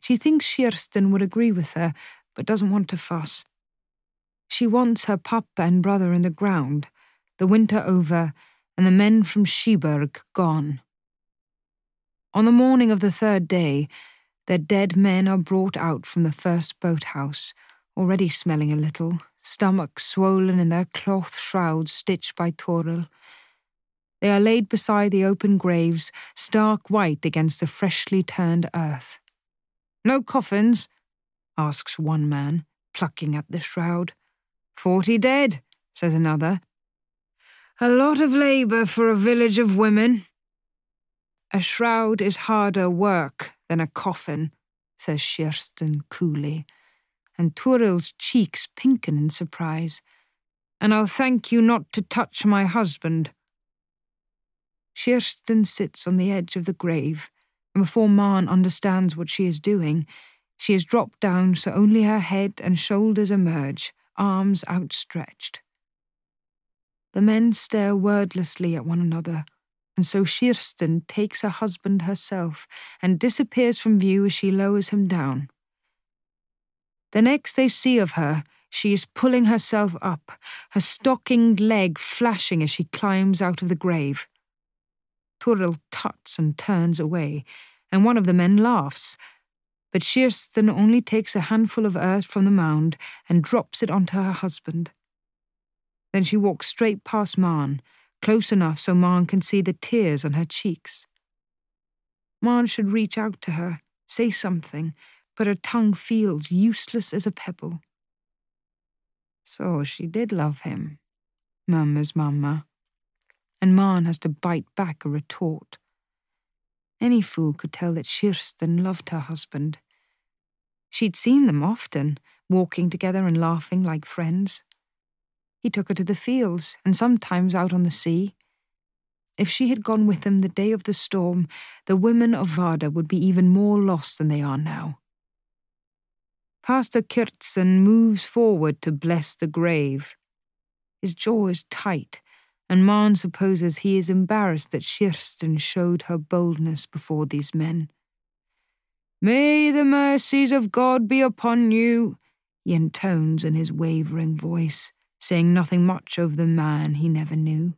She thinks Kirsten would agree with her, but doesn't want to fuss. She wants her papa and brother in the ground, the winter over, and the men from Kiberg gone. On the morning of the third day, their dead men are brought out from the first boathouse, already smelling a little, stomachs swollen in their cloth shrouds stitched by Toril. They are laid beside the open graves, stark white against the freshly turned earth. No coffins? asks one man, plucking at the shroud. Forty dead, says another. A lot of labour for a village of women. A shroud is harder work than a coffin, says Kirsten coolly and Toril's cheeks pinken in surprise. And I'll thank you not to touch my husband. Kirsten sits on the edge of the grave, and before Maren understands what she is doing, she has dropped down so only her head and shoulders emerge, arms outstretched. The men stare wordlessly at one another, and so Kirsten takes her husband herself and disappears from view as she lowers him down. The next they see of her, she is pulling herself up, her stockinged leg flashing as she climbs out of the grave. Toril tuts and turns away, and one of the men laughs. But Kirsten only takes a handful of earth from the mound and drops it onto her husband. Then she walks straight past Maren, close enough so Maren can see the tears on her cheeks. Maren should reach out to her, say something, but her tongue feels useless as a pebble. So she did love him, murmurs Mamma, and Maren has to bite back a retort. Any fool could tell that Kirsten loved her husband. She'd seen them often, walking together and laughing like friends. He took her to the fields and sometimes out on the sea. If she had gone with him the day of the storm, the women of Vardø would be even more lost than they are now. Pastor Kurtzen moves forward to bless the grave. His jaw is tight, and Maren supposes he is embarrassed that Kirsten showed her boldness before these men. May the mercies of God be upon you, he intones in his wavering voice, saying nothing much of the man he never knew.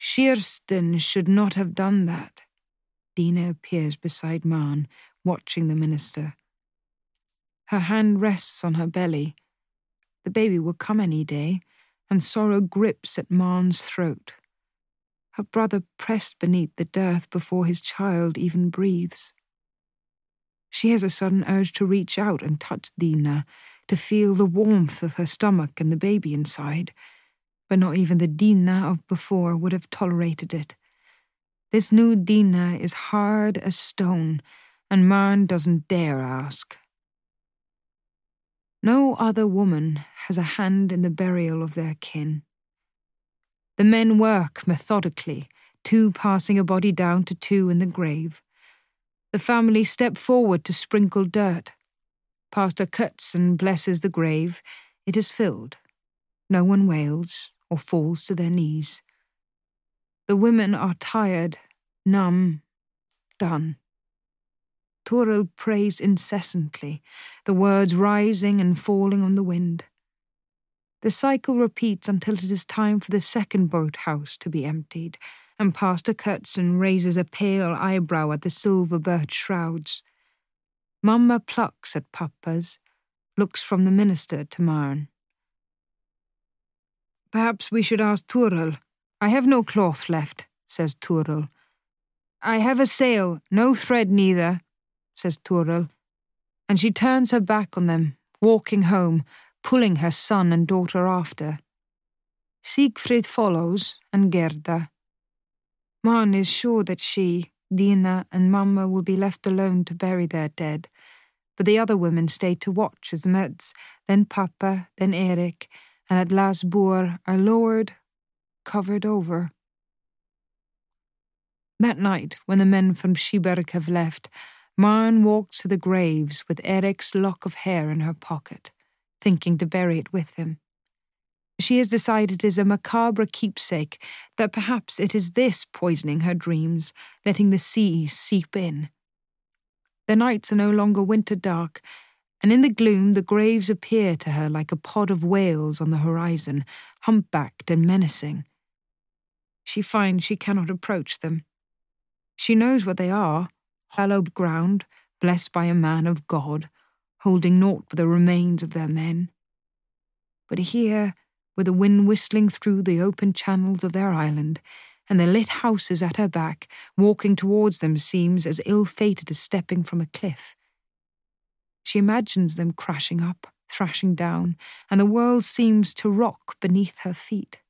Kirsten should not have done that. Dina appears beside Maren, watching the minister. Her hand rests on her belly. The baby will come any day, and sorrow grips at Maren's throat. Her brother pressed beneath the dearth before his child even breathes. She has a sudden urge to reach out and touch Dina, to feel the warmth of her stomach and the baby inside, but not even the Dina of before would have tolerated it. This new Dina is hard as stone, and Maren doesn't dare ask. No other woman has a hand in the burial of their kin. The men work methodically, two passing a body down to two in the grave. The family step forward to sprinkle dirt. Pastor cuts and blesses the grave. It is filled. No one wails or falls to their knees. The women are tired, numb, done. Toril prays incessantly, the words rising and falling on the wind. The cycle repeats until it is time for the second boathouse to be emptied, and Pastor Kurtzen raises a pale eyebrow at the silver birch shrouds. Mamma plucks at Papa's, looks from the minister to Maren. Perhaps we should ask Toril. I have no cloth left, says Toril. I have a sail, no thread neither, says Toril, and she turns her back on them, walking home, pulling her son and daughter after. Sigfrid follows, and Gerda. Maren is sure that she, Dina, and Mamma will be left alone to bury their dead, but the other women stay to watch as Mads, then Papa, then Erik, and at last Baar are lowered, covered over. That night, when the men from Kiberg have left, Maren walks to the graves with Erik's lock of hair in her pocket, thinking to bury it with him. She has decided it is a macabre keepsake, that perhaps it is this poisoning her dreams, letting the sea seep in. The nights are no longer winter dark, and in the gloom the graves appear to her like a pod of whales on the horizon, humpbacked and menacing. She finds she cannot approach them. She knows what they are hallowed ground, blessed by a man of God, holding naught but the remains of their men. But here, with the wind whistling through the open channels of their island, and the lit houses at her back, walking towards them seems as ill fated as stepping from a cliff. She imagines them crashing up, thrashing down, and the world seems to rock beneath her feet.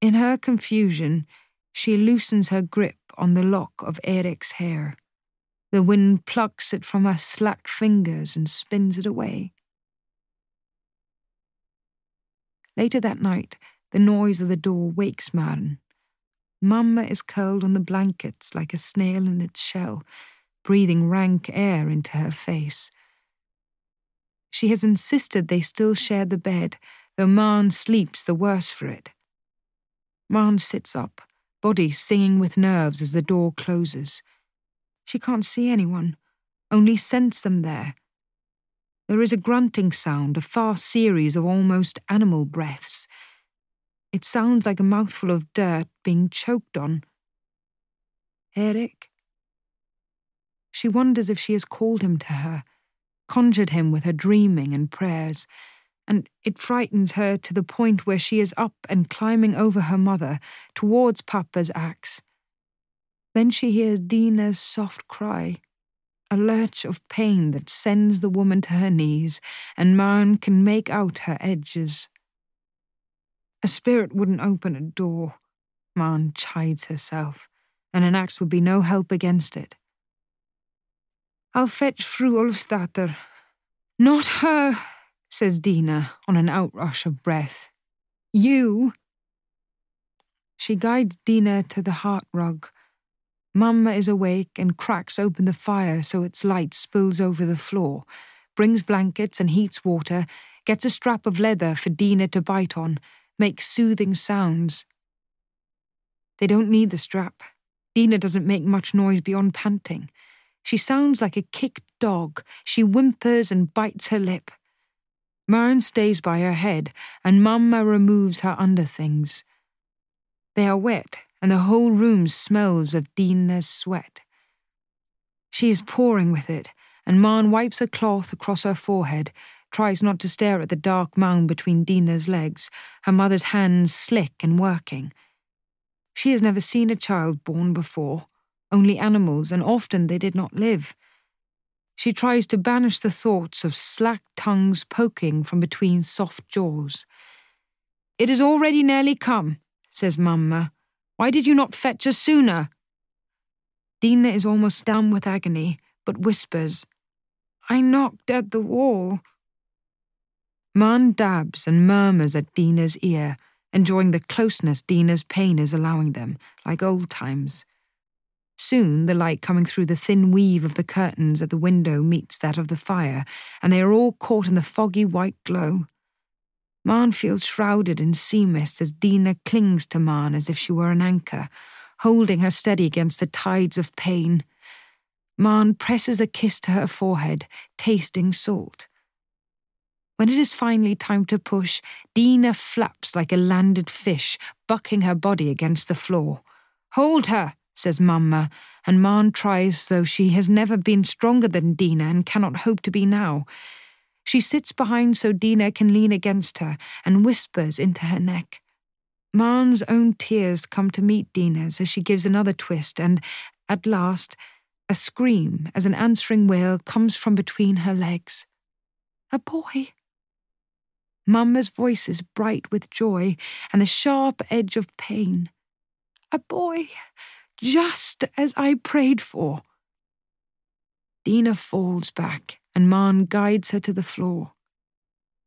In her confusion, she loosens her grip on the lock of Erik's hair. The wind plucks it from her slack fingers and spins it away. Later that night, the noise of the door wakes Maren. Mamma is curled on the blankets like a snail in its shell, breathing rank air into her face. She has insisted they still share the bed, though Maren sleeps the worse for it. Maren sits up, body singing with nerves as the door closes. She can't see anyone, only sense them there. There is a grunting sound, a fast series of almost animal breaths. It sounds like a mouthful of dirt being choked on. Erik? She wonders if she has called him to her, conjured him with her dreaming and prayers and it frightens her to the point where she is up and climbing over her mother towards Papa's axe. Then she hears Dina's soft cry, a lurch of pain that sends the woman to her knees, and Maren can make out her edges. A spirit wouldn't open a door, Maren chides herself, and an axe would be no help against it. I'll fetch Fru Ulfsdatter. Not her, says Dina on an outrush of breath. You! She guides Dina to the hearth rug. Mamma is awake and cracks open the fire so its light spills over the floor, brings blankets and heats water, gets a strap of leather for Dina to bite on, makes soothing sounds. They don't need the strap. Dina doesn't make much noise beyond panting. She sounds like a kicked dog. She whimpers and bites her lip. Maren stays by her head, and Mamma removes her underthings. They are wet, and the whole room smells of Dina's sweat. She is pouring with it, and Maren wipes a cloth across her forehead, tries not to stare at the dark mound between Dina's legs, her mother's hands slick and working. She has never seen a child born before, only animals, and often they did not live. She tries to banish the thoughts of slack tongues poking from between soft jaws. It is already nearly come, says Mamma. Why did you not fetch us sooner? Dina is almost dumb with agony, but whispers, I knocked at the wall. Maren dabs and murmurs at Dina's ear, enjoying the closeness Dina's pain is allowing them, like old times. Soon, the light coming through the thin weave of the curtains at the window meets that of the fire, and they are all caught in the foggy white glow. Maren feels shrouded in sea mist as Dina clings to Maren as if she were an anchor, holding her steady against the tides of pain. Maren presses a kiss to her forehead, tasting salt. When it is finally time to push, Dina flaps like a landed fish, bucking her body against the floor. Hold her, says Mamma, and Maren tries though she has never been stronger than Dina and cannot hope to be now. She sits behind so Dina can lean against her and whispers into her neck. Maren's own tears come to meet Dina's as she gives another twist, and, at last, a scream as an answering wail comes from between her legs. A boy! Mamma's voice is bright with joy and the sharp edge of pain. A boy! Just as I prayed for. Dina falls back, and Maren guides her to the floor.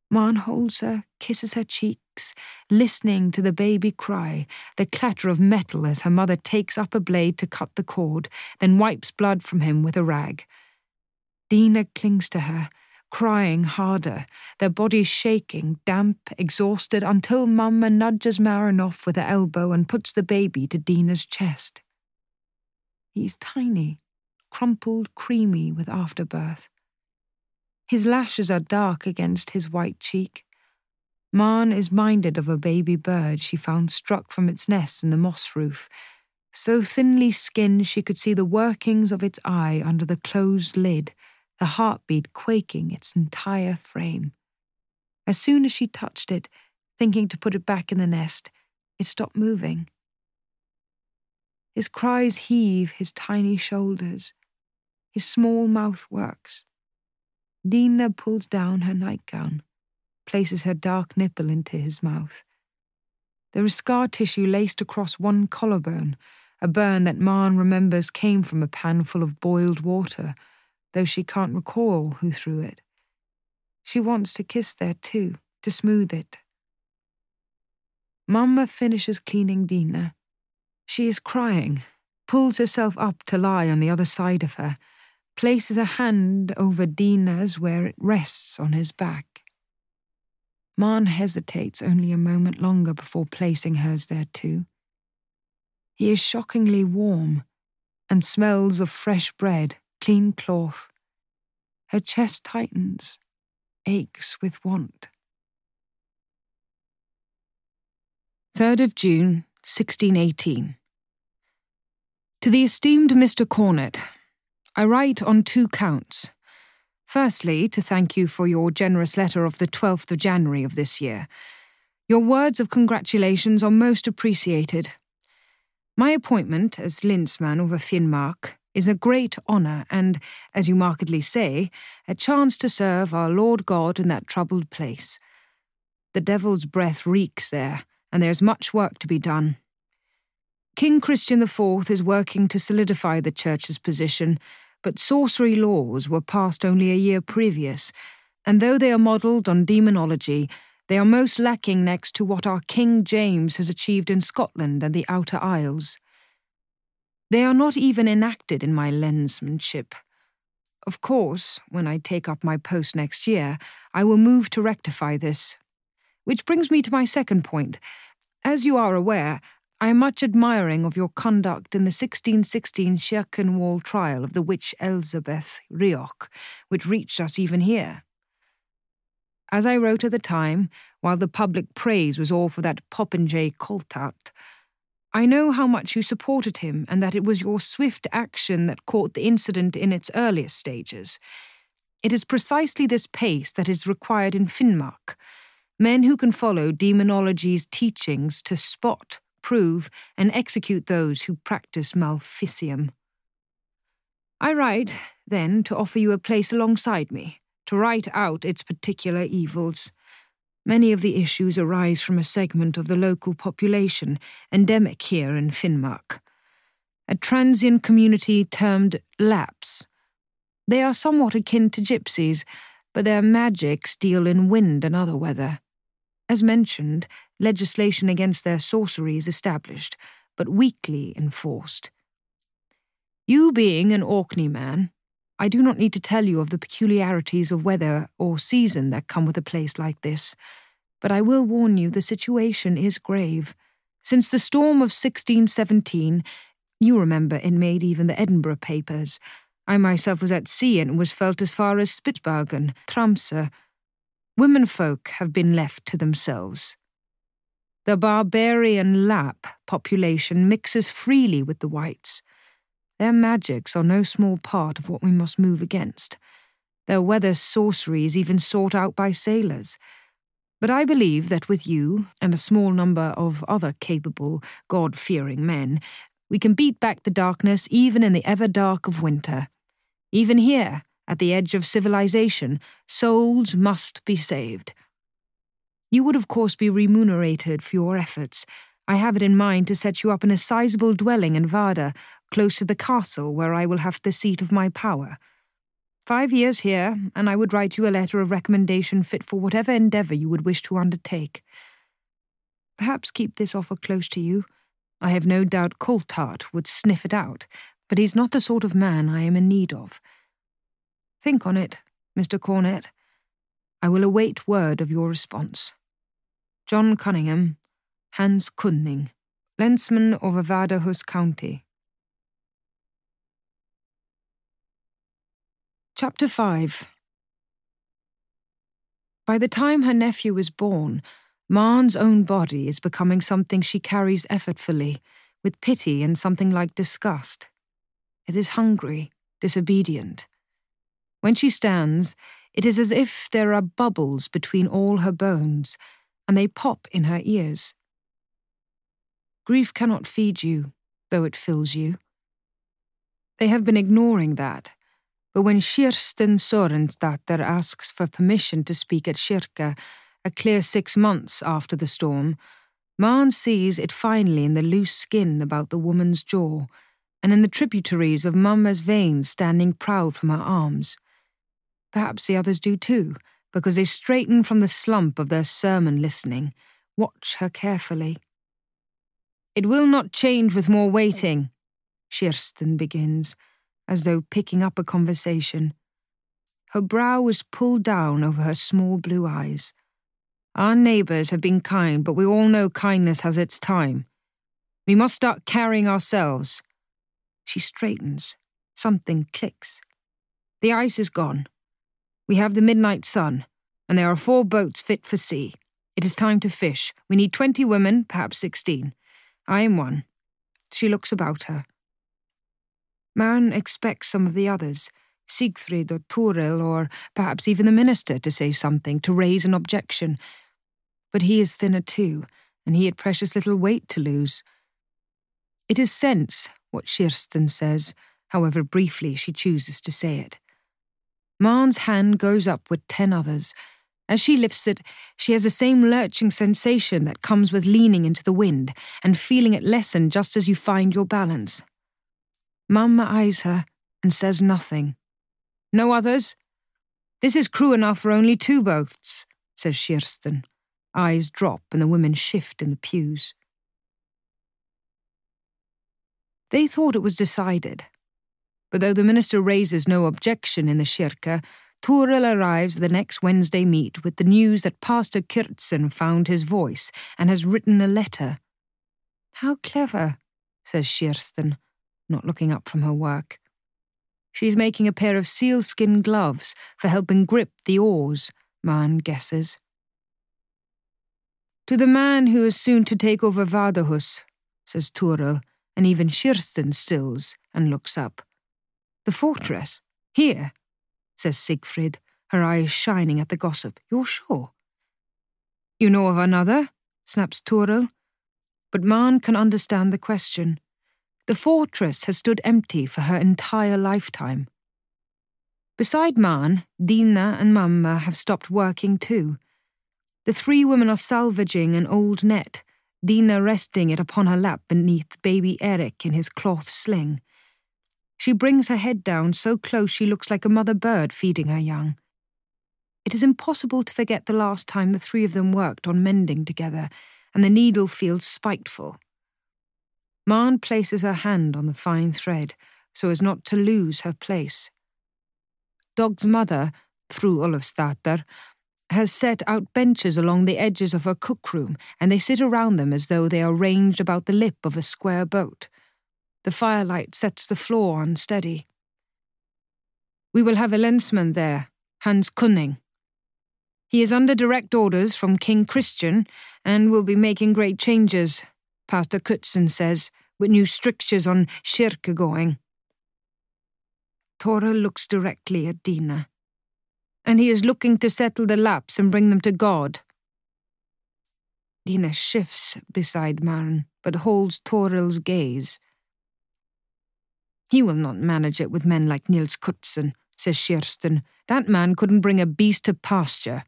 Maren holds her, kisses her cheeks, listening to the baby cry, the clatter of metal as her mother takes up a blade to cut the cord, then wipes blood from him with a rag. Dina clings to her, crying harder, their bodies shaking, damp, exhausted, until Mamma nudges Maren off with her elbow and puts the baby to Dina's chest. He's tiny, crumpled, creamy with afterbirth. His lashes are dark against his white cheek. Maren is minded of a baby bird she found struck from its nest in the moss roof, so thinly skinned she could see the workings of its eye under the closed lid, the heartbeat quaking its entire frame. As soon as she touched it, thinking to put it back in the nest, it stopped moving. His cries heave his tiny shoulders. His small mouth works. Dina pulls down her nightgown, places her dark nipple into his mouth. There is scar tissue laced across one collarbone, a burn that Maren remembers came from a pan full of boiled water, though she can't recall who threw it. She wants to kiss there too, to smooth it. Mamma finishes cleaning Dina. She is crying, pulls herself up to lie on the other side of her, places a hand over Dina's where it rests on his back. Maren hesitates only a moment longer before placing hers there too. He is shockingly warm and smells of fresh bread, clean cloth. Her chest tightens, aches with want. 3rd of June, 1618. To the esteemed Mr. Cornet, I write on two counts. Firstly, to thank you for your generous letter of the 12th of January of this year. Your words of congratulations are most appreciated. My appointment as Lensmann over Finnmark is a great honour and, as you markedly say, a chance to serve our Lord God in that troubled place. The devil's breath reeks there, and there's much work to be done. King Christian IV is working to solidify the Church's position but sorcery laws were passed only a year previous, and though they are modelled on demonology, they are most lacking next to what our King James has achieved in Scotland and the Outer Isles. They are not even enacted in my lensmanship. Of course, when I take up my post next year, I will move to rectify this. Which brings me to my second point. As you are aware, I am much admiring of your conduct in the 1616 Kirkwall trial of the witch Elizabeth Reoch, which reached us even here. As I wrote at the time, while the public praise was all for that popinjay Coltart, I know how much you supported him and that it was your swift action that caught the incident in its earliest stages. It is precisely this pace that is required in Finnmark men who can follow demonology's teachings to spot prove, and execute those who practice maleficium. I write, then, to offer you a place alongside me, to write out its particular evils. Many of the issues arise from a segment of the local population, endemic here in Finnmark. a transient community termed Lapps. They are somewhat akin to gypsies, but their magics deal in wind and other weather. As mentioned, legislation against their sorcery is established, but weakly enforced. You being an Orkney man, I do not need to tell you of the peculiarities of weather or season that come with a place like this, but I will warn you the situation is grave. Since the storm of 1617, you remember it made even the Edinburgh papers. I myself was at sea and was felt as far as Spitsbergen, Tromsø. Womenfolk have been left to themselves. The barbarian Lapp population mixes freely with the whites. Their magics are no small part of what we must move against. Their weather sorcery is even sought out by sailors. But I believe that with you, and a small number of other capable, God fearing men, we can beat back the darkness even in the ever dark of winter. Even here, at the edge of civilization, souls must be saved. You would, of course, be remunerated for your efforts. I have it in mind to set you up in a sizable dwelling in Vardø, close to the castle where I will have the seat of my power. Five years here, and I would write you a letter of recommendation fit for whatever endeavour you would wish to undertake. Perhaps keep this offer close to you. I have no doubt Coltart would sniff it out, but he's not the sort of man I am in need of. Think on it, Mr. Cornet. I will await word of your response. John Cunningham, Hans Køning, Lensmann of Vardøhus County. Chapter 5 By the time her nephew is born, Maren's own body is becoming something she carries effortfully, with pity and something like disgust. It is hungry, disobedient. When she stands, it is as if there are bubbles between all her bones, and they pop in her ears. Grief cannot feed you, though it fills you. They have been ignoring that but when Kirsten Sorensdatter asks for permission to speak at Kirke, a clear six months after the storm, Maren sees it finally in the loose skin about the woman's jaw, and in the tributaries of Mamma's veins standing proud from her arms. Perhaps the others do too, because they straighten from the slump of their sermon listening, watch her carefully. It will not change with more waiting, Kirsten begins as though picking up a conversation. Her brow was pulled down over her small blue eyes. Our neighbours have been kind, but we all know kindness has its time. We must start carrying ourselves. She straightens. Something clicks. The ice is gone. We have the midnight sun, and there are four boats fit for sea. It is time to fish. We need twenty women, perhaps sixteen. I am one. She looks about her. Maren expects some of the others, Sigfrid or Toril, or perhaps even the minister, to say something, to raise an objection. But he is thinner too, and he had precious little weight to lose. It is sense, what Kirsten says, however briefly she chooses to say it. Maren's hand goes up with ten others. As she lifts it, she has the same lurching sensation that comes with leaning into the wind and feeling it lessen just as you find your balance. Mamma eyes her and says nothing. No others? This is crew enough for only two boats, says Kirsten. Eyes drop and the women shift in the pews. They thought it was decided. But though the minister raises no objection in the Kirke, Toril arrives the next Wednesday meet with the news that Pastor Kurtsson found his voice and has written a letter. How clever, says Kirsten not looking up from her work. She's making a pair of sealskin gloves for helping grip the oars, Maren guesses. To the man who is soon to take over Vardøhus, says Toril, and even Kirsten stills and looks up. The fortress? Here, says Sigfrid, her eyes shining at the gossip. You're sure? You know of another? snaps Toril. But Maren can understand the question. The fortress has stood empty for her entire lifetime. Beside Maren, Dina and Mamma have stopped working too. The three women are salvaging an old net, Dina resting it upon her lap beneath baby Erik in his cloth sling. She brings her head down so close she looks like a mother bird feeding her young. It is impossible to forget the last time the three of them worked on mending together, and the needle feels spiteful. Maren places her hand on the fine thread so as not to lose her place. Dag's mother, Fru Olafsdatter, has set out benches along the edges of her cookroom, and they sit around them as though they are ranged about the lip of a square boat. The firelight sets the floor unsteady. We will have a lensmann there, Hans Kunning. He is under direct orders from King Christian and will be making great changes, Pastor Kurtsson says, with new strictures on Kirke going. Toril looks directly at Dina. And he is looking to settle the Lapps and bring them to God. Dina shifts beside Maren, but holds Toril's gaze. He will not manage it with men like Niels Kurtsson, says Kirsten. That man couldn't bring a beast to pasture.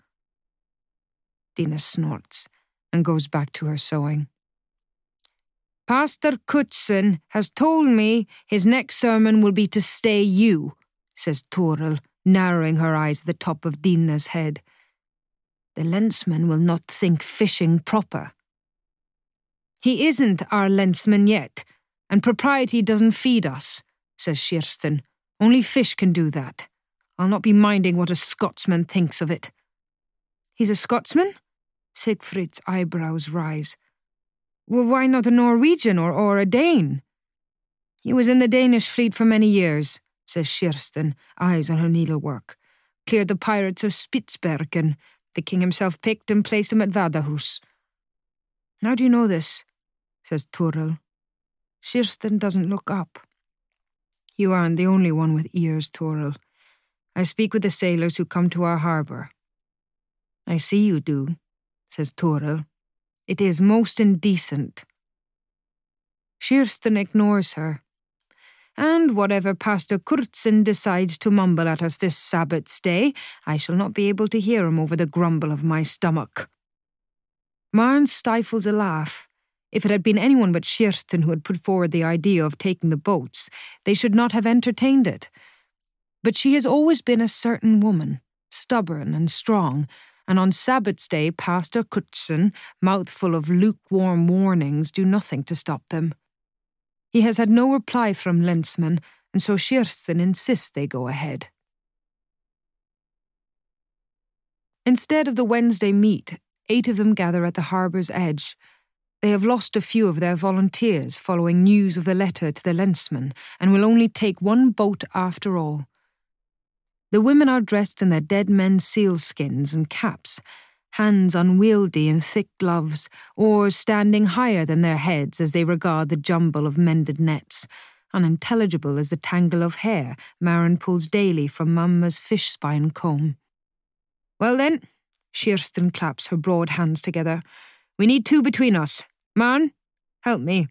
Dina snorts and goes back to her sewing. Pastor Kurtsson has told me his next sermon will be to stay you, says Toril, narrowing her eyes at the top of Dina's head. The lensmann will not think fishing proper. He isn't our lensmann yet, and propriety doesn't feed us, says Kirsten. Only fish can do that. I'll not be minding what a Scotsman thinks of it. He's a Scotsman? Sigfrid's eyebrows rise. Well, why not a Norwegian or, or a Dane? He was in the Danish fleet for many years, says Kirsten, eyes on her needlework. Cleared the pirates of Spitsbergen. The king himself picked and placed him at Vardøhus. How do you know this? says Toril. Kirsten doesn't look up. You aren't the only one with ears, Toril. I speak with the sailors who come to our harbour. I see you do, says Toril. It is most indecent. Kirsten ignores her. And whatever Pastor Kurtsson decides to mumble at us this Sabbath's day, I shall not be able to hear him over the grumble of my stomach. Maren stifles a laugh. If it had been anyone but Kirsten who had put forward the idea of taking the boats, they should not have entertained it. But she has always been a certain woman, stubborn and strong, and on Sabbath's day, Pastor Kurtsson, mouthful of lukewarm warnings, do nothing to stop them. He has had no reply from Lensmann, and so Kirsten insists they go ahead. Instead of the Wednesday meet, eight of them gather at the harbour's edge. They have lost a few of their volunteers following news of the letter to the Lensmann, and will only take one boat after all. The women are dressed in their dead men's sealskins and caps, hands unwieldy in thick gloves, oars standing higher than their heads as they regard the jumble of mended nets, unintelligible as the tangle of hair Maren pulls daily from Mamma's fish spine comb. Well then, Kirsten claps her broad hands together. We need two between us. Maren, help me.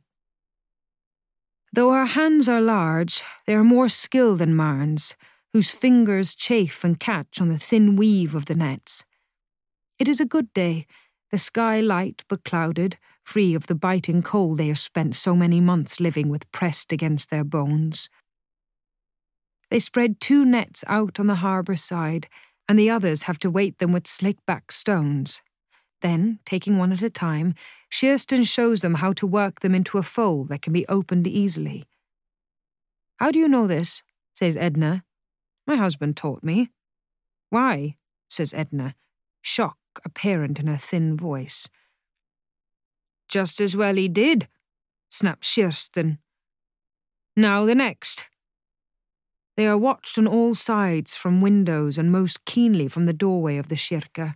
Though her hands are large, they are more skilled than Maren's whose fingers chafe and catch on the thin weave of the nets. It is a good day, the sky light but clouded, free of the biting cold they have spent so many months living with pressed against their bones. They spread two nets out on the harbour side, and the others have to weight them with slick back stones. Then, taking one at a time, Kirsten shows them how to work them into a fold that can be opened easily. How do you know this? says Edna, my husband taught me. Why? says Edna, shock apparent in her thin voice. Just as well he did, snapped Kirsten. Now the next. They are watched on all sides from windows and most keenly from the doorway of the Kirke.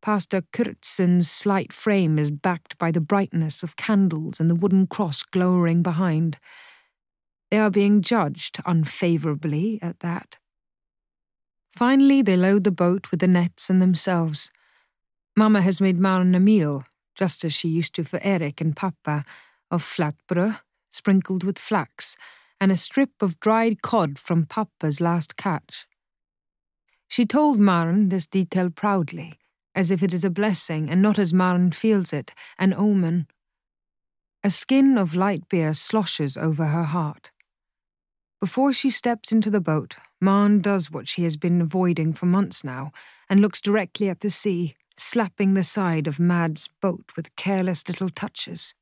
Pastor Kurtsson's slight frame is backed by the brightness of candles and the wooden cross glowering behind. They are being judged unfavourably at that. Finally, they load the boat with the nets and themselves. Mamma has made Maren a meal, just as she used to for Erik and Papa, of flatbrød, sprinkled with flax, and a strip of dried cod from Papa's last catch. She told Maren this detail proudly, as if it is a blessing and not as Maren feels it, an omen. A skin of light beer sloshes over her heart. Before she steps into the boat, Maren does what she has been avoiding for months now and looks directly at the sea, slapping the side of Mad's boat with careless little touches.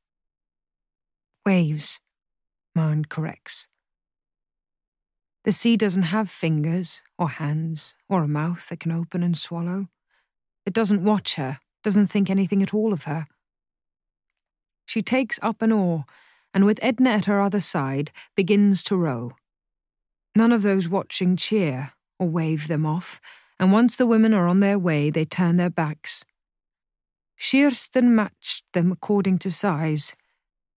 Waves, Maren corrects. The sea doesn't have fingers or hands or a mouth that can open and swallow. It doesn't watch her, doesn't think anything at all of her. She takes up an oar and, with Edna at her other side, begins to row. None of those watching cheer or wave them off, and once the women are on their way, they turn their backs. Kirsten matched them according to size.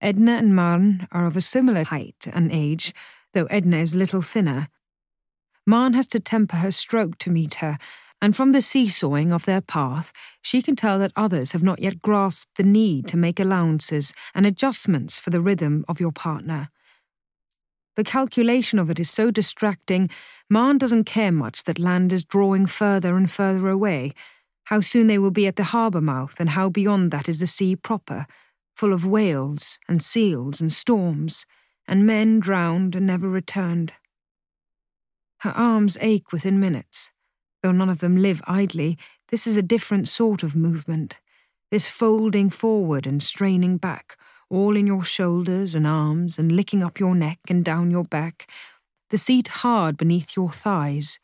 Edna and Maren are of a similar height and age, though Edna is little thinner. Maren has to temper her stroke to meet her, and from the seesawing of their path, she can tell that others have not yet grasped the need to make allowances and adjustments for the rhythm of your partner. The calculation of it is so distracting, Maren doesn't care much that land is drawing further and further away, how soon they will be at the harbour mouth, and how beyond that is the sea proper, full of whales and seals and storms, and men drowned and never returned. Her arms ache within minutes. Though none of them live idly, this is a different sort of movement. This folding forward and straining back, all in your shoulders and arms, and licking up your neck and down your back, the seat hard beneath your thighs.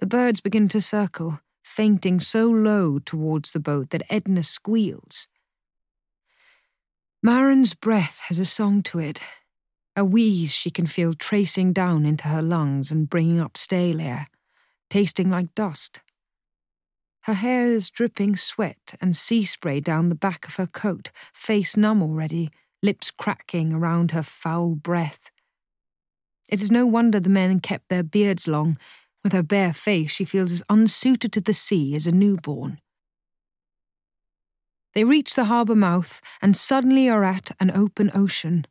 The birds begin to circle, fainting so low towards the boat that Edna squeals. Maren's breath has a song to it, a wheeze she can feel tracing down into her lungs and bringing up stale air tasting like dust. Her hair is dripping sweat and sea spray down the back of her coat, face numb already, lips cracking around her foul breath. It is no wonder the men kept their beards long. With her bare face, she feels as unsuited to the sea as a newborn. They reach the harbour mouth and suddenly are at an open ocean.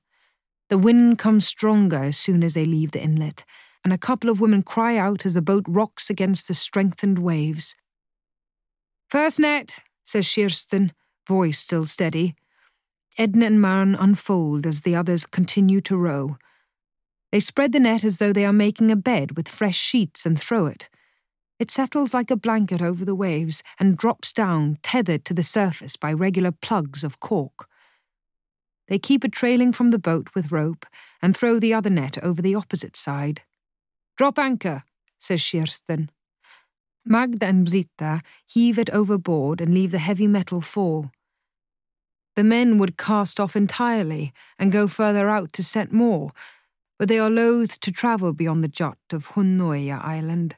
The wind comes stronger as soon as they leave the inlet, and a couple of women cry out as the boat rocks against the strengthened waves. First net, says Kirsten, voice still steady. Edna and Maren unfold as the others continue to row. They spread the net as though they are making a bed with fresh sheets and throw it. It settles like a blanket over the waves and drops down, tethered to the surface by regular plugs of cork. They keep it trailing from the boat with rope and throw the other net over the opposite side. Drop anchor, says Kirsten. Magda and Britta heave it overboard and leave the heavy metal fall. The men would cast off entirely and go further out to set more, but they are loath to travel beyond the jut of Hornøya Island.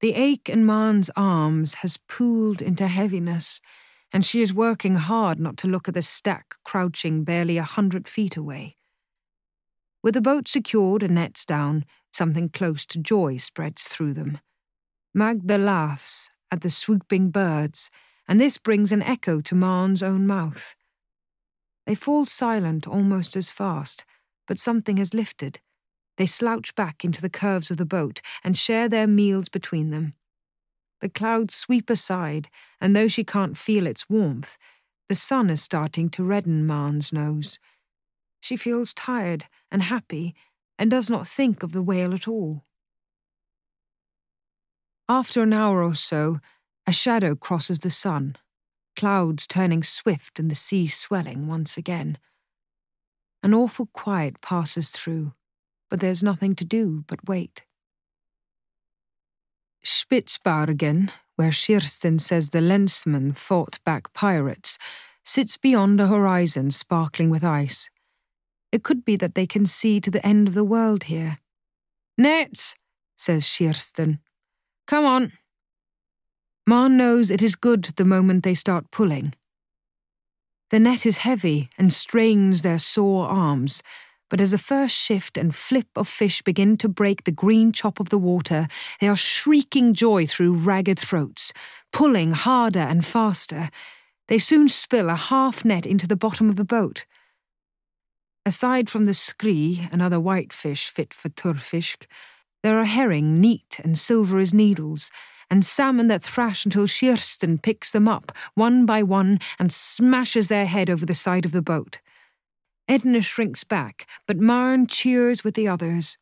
The ache in Maren's arms has pooled into heaviness, and she is working hard not to look at the stack crouching barely a hundred feet away. With the boat secured and nets down, Something close to joy spreads through them. Magda laughs at the swooping birds, and this brings an echo to Maren's own mouth. They fall silent almost as fast, but something has lifted. They slouch back into the curves of the boat and share their meals between them. The clouds sweep aside, and though she can't feel its warmth, the sun is starting to redden Maren's nose. She feels tired and happy and does not think of the whale at all. After an hour or so, a shadow crosses the sun, clouds turning swift and the sea swelling once again. An awful quiet passes through, but there's nothing to do but wait. Spitzbergen, where Kirsten says the Lensmann fought back pirates, sits beyond a horizon sparkling with ice. It could be that they can see to the end of the world here. Nets, says Kirsten. Come on. Maren knows it is good the moment they start pulling. The net is heavy and strains their sore arms, but as the first shift and flip of fish begin to break the green chop of the water, they are shrieking joy through ragged throats, pulling harder and faster. They soon spill a half net into the bottom of the boat. Aside from the scree another whitefish fit for tørrfisk, there are herring neat and silver as needles, and salmon that thrash until Kirsten picks them up, one by one, and smashes their head over the side of the boat. Edna shrinks back, but Maren cheers with the others.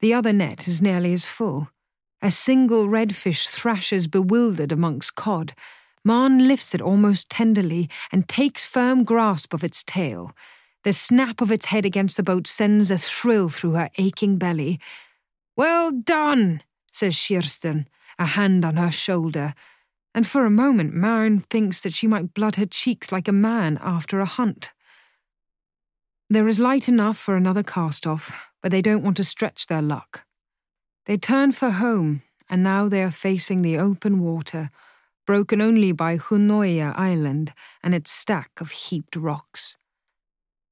The other net is nearly as full. A single redfish thrashes bewildered amongst cod. Maren lifts it almost tenderly and takes firm grasp of its tail. The snap of its head against the boat sends a thrill through her aching belly. Well done, says Kirsten, a hand on her shoulder. And for a moment, Maren thinks that she might blood her cheeks like a man after a hunt. There is light enough for another cast off, but they don't want to stretch their luck. They turn for home, and now they are facing the open water, broken only by Hornøya Island and its stack of heaped rocks.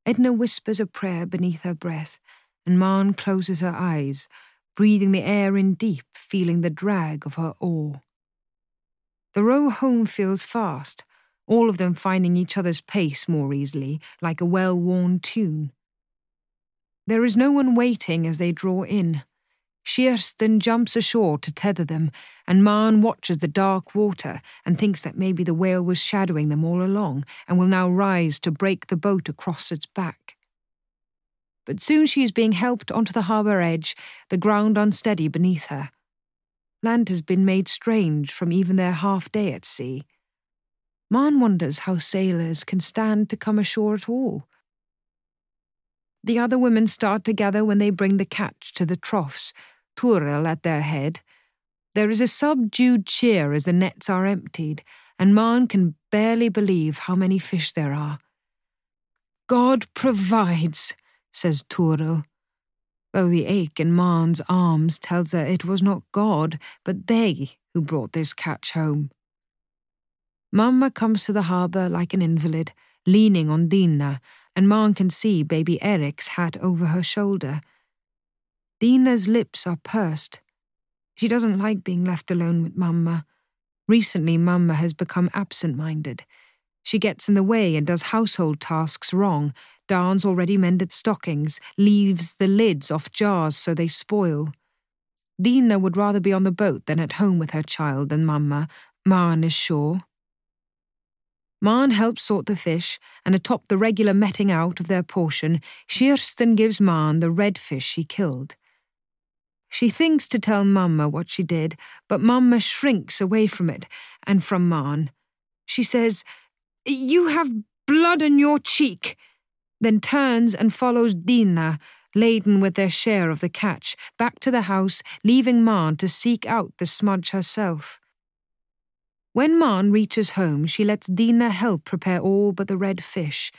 Edna whispers a prayer beneath her breath, and Maren closes her eyes, breathing the air in deep, feeling the drag of her oar. The row home feels fast, all of them finding each other's pace more easily, like a well worn tune. There is no one waiting as they draw in. Kirsten jumps ashore to tether them, and Maren watches the dark water and thinks that maybe the whale was shadowing them all along and will now rise to break the boat across its back. But soon she is being helped onto the harbour edge, the ground unsteady beneath her. Land has been made strange from even their half day at sea. Maren wonders how sailors can stand to come ashore at all. The other women start to gather when they bring the catch to the troughs, Toril at their head. There is a subdued cheer as the nets are emptied, and Maren can barely believe how many fish there are. God provides, says Toril, though the ache in Maren's arms tells her it was not God, but they who brought this catch home. Mamma comes to the harbour like an invalid, leaning on Dina, and Maren can see baby Erik's hat over her shoulder. Dina's lips are pursed. She doesn't like being left alone with Mamma. Recently, Mamma has become absent minded. She gets in the way and does household tasks wrong, darns already mended stockings, leaves the lids off jars so they spoil. Dina would rather be on the boat than at home with her child than Mamma, Maren is sure. Maren helps sort the fish, and atop the regular meting out of their portion, Kirsten gives Maren the red fish she killed. She thinks to tell Mamma what she did, but Mamma shrinks away from it and from Maren. She says, You have blood on your cheek, then turns and follows Dina, laden with their share of the catch, back to the house, leaving Maren to seek out the smudge herself. When Maren reaches home, she lets Dina help prepare all but the red fish.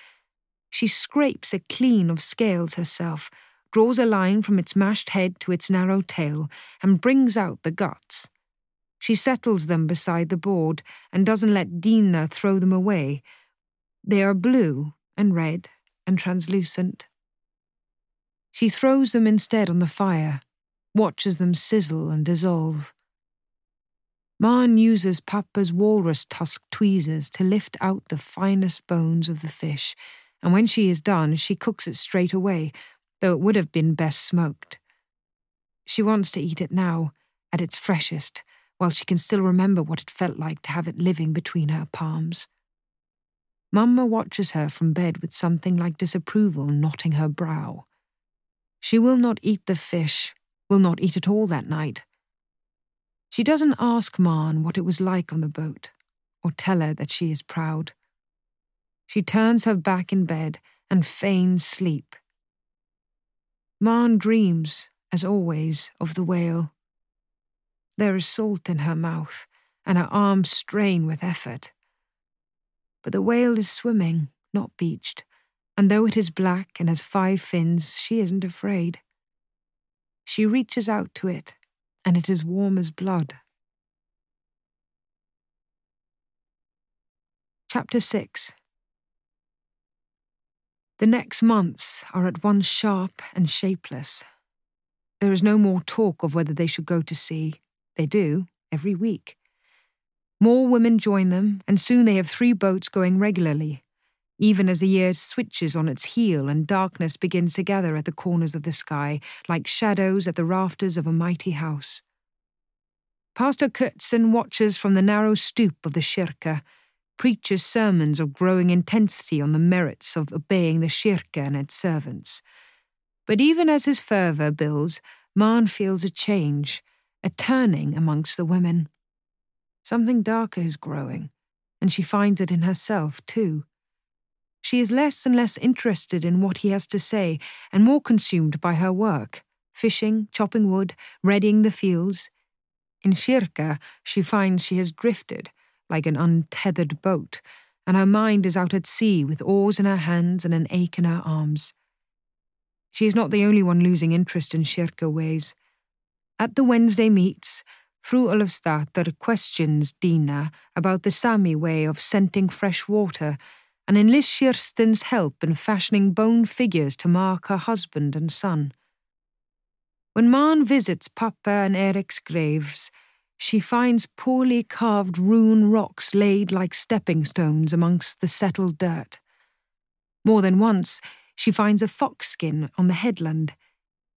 She scrapes it clean of scales herself, draws a line from its mashed head to its narrow tail, and brings out the guts. She settles them beside the board and doesn't let Dina throw them away. They are blue and red and translucent. She throws them instead on the fire, watches them sizzle and dissolve. Maren uses Papa's walrus tusk tweezers to lift out the finest bones of the fish, and when she is done, she cooks it straight away, though it would have been best smoked. She wants to eat it now, at its freshest, while she can still remember what it felt like to have it living between her palms. Mamma watches her from bed with something like disapproval knotting her brow. She will not eat the fish, will not eat at all that night she doesn't ask Maren what it was like on the boat, or tell her that she is proud. She turns her back in bed and feigns sleep. Maren dreams, as always, of the whale. There is salt in her mouth, and her arms strain with effort. But the whale is swimming, not beached, and though it is black and has five fins, she isn't afraid. She reaches out to it and it is warm as blood. Chapter 6 The next months are at once sharp and shapeless. There is no more talk of whether they should go to sea. They do, every week. More women join them, and soon they have three boats going regularly, even as the year switches on its heel and darkness begins to gather at the corners of the sky, like shadows at the rafters of a mighty house. Pastor Kurtsson watches from the narrow stoop of the kirke, preaches sermons of growing intensity on the merits of obeying the kirke and its servants. But even as his fervour builds, Maren feels a change, a turning amongst the women. Something darker is growing, and she finds it in herself, too. She is less and less interested in what he has to say and more consumed by her work fishing, chopping wood, readying the fields. In Kirke, she finds she has drifted, like an untethered boat, and her mind is out at sea with oars in her hands and an ache in her arms. She is not the only one losing interest in Kirke ways. At the Wednesday meets, Fru Olofsdatter questions Dina about the Sami way of scenting fresh water and enlists Kirsten's help in fashioning bone figures to mark her husband and son. When Maren visits Papa and Erik's graves, she finds poorly carved rune rocks laid like stepping stones amongst the settled dirt. More than once, she finds a fox skin on the headland,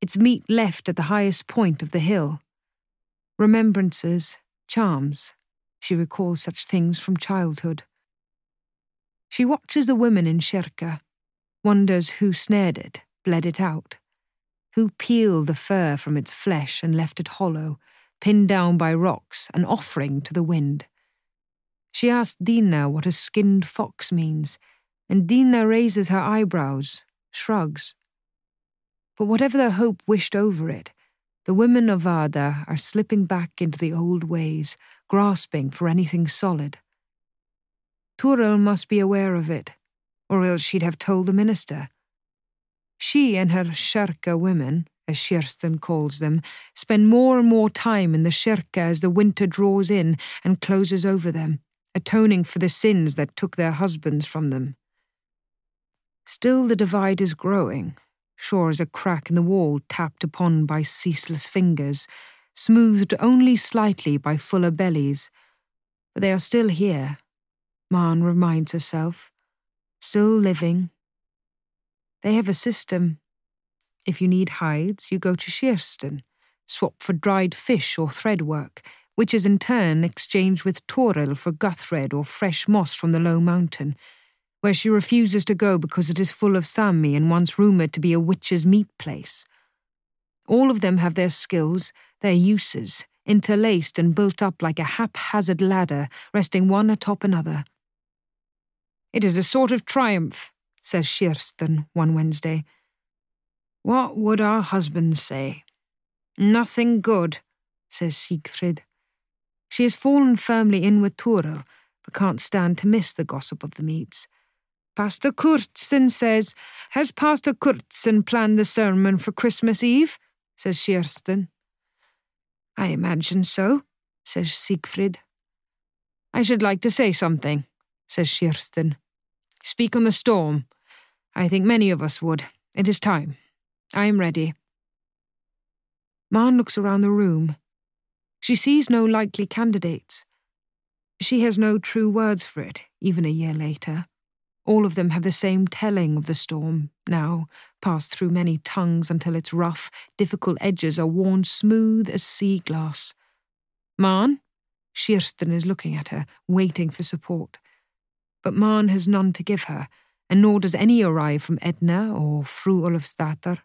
its meat left at the highest point of the hill. Remembrances, charms, she recalls such things from childhood. She watches the women in Kirke, wonders who snared it, bled it out, who peeled the fur from its flesh and left it hollow, pinned down by rocks, an offering to the wind. She asks Dina what a skinned fox means, and Dina raises her eyebrows, shrugs. But whatever the hope wished over it, the women of Vardø are slipping back into the old ways, grasping for anything solid. Toril must be aware of it, or else she'd have told the minister. She and her Kirke women, as Kirsten calls them, spend more and more time in the Kirke as the winter draws in and closes over them, atoning for the sins that took their husbands from them. Still, the divide is growing, sure as a crack in the wall tapped upon by ceaseless fingers, smoothed only slightly by fuller bellies. But they are still here, Maren reminds herself, still living. They have a system. If you need hides, you go to Kirsten, swap for dried fish or thread work, which is in turn exchanged with Toril for guthred or fresh moss from the low mountain, where she refuses to go because it is full of Sami and once rumoured to be a witch's meat place. All of them have their skills, their uses, interlaced and built up like a haphazard ladder, resting one atop another. It is a sort of triumph, says Kirsten one Wednesday. What would our husbands say? Nothing good, says Sigfrid. She has fallen firmly in with Toril, but can't stand to miss the gossip of the meets. Pastor Kurtsson says, Has Pastor Kurtsson planned the sermon for Christmas Eve? says Kirsten. I imagine so, says Sigfrid. I should like to say something, says Kirsten. Speak on the storm. I think many of us would. It is time. I am ready. Maren looks around the room. She sees no likely candidates. She has no true words for it, even a year later. All of them have the same telling of the storm, now passed through many tongues until its rough, difficult edges are worn smooth as sea glass. Maren? Kirsten is looking at her, waiting for support. But Maren has none to give her, and nor does any arrive from Edna or Fru Olofsdatter.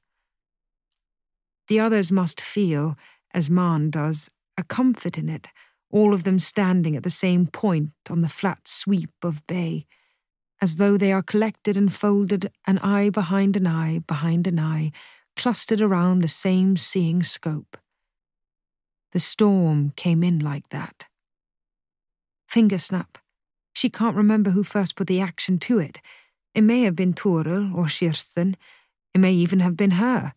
The others must feel, as Maren does, a comfort in it, all of them standing at the same point on the flat sweep of bay, as though they are collected and folded an eye behind an eye behind an eye, clustered around the same seeing scope. The storm came in like that. Finger snap. She can't remember who first put the action to it. It may have been Toril or Kirsten. It may even have been her.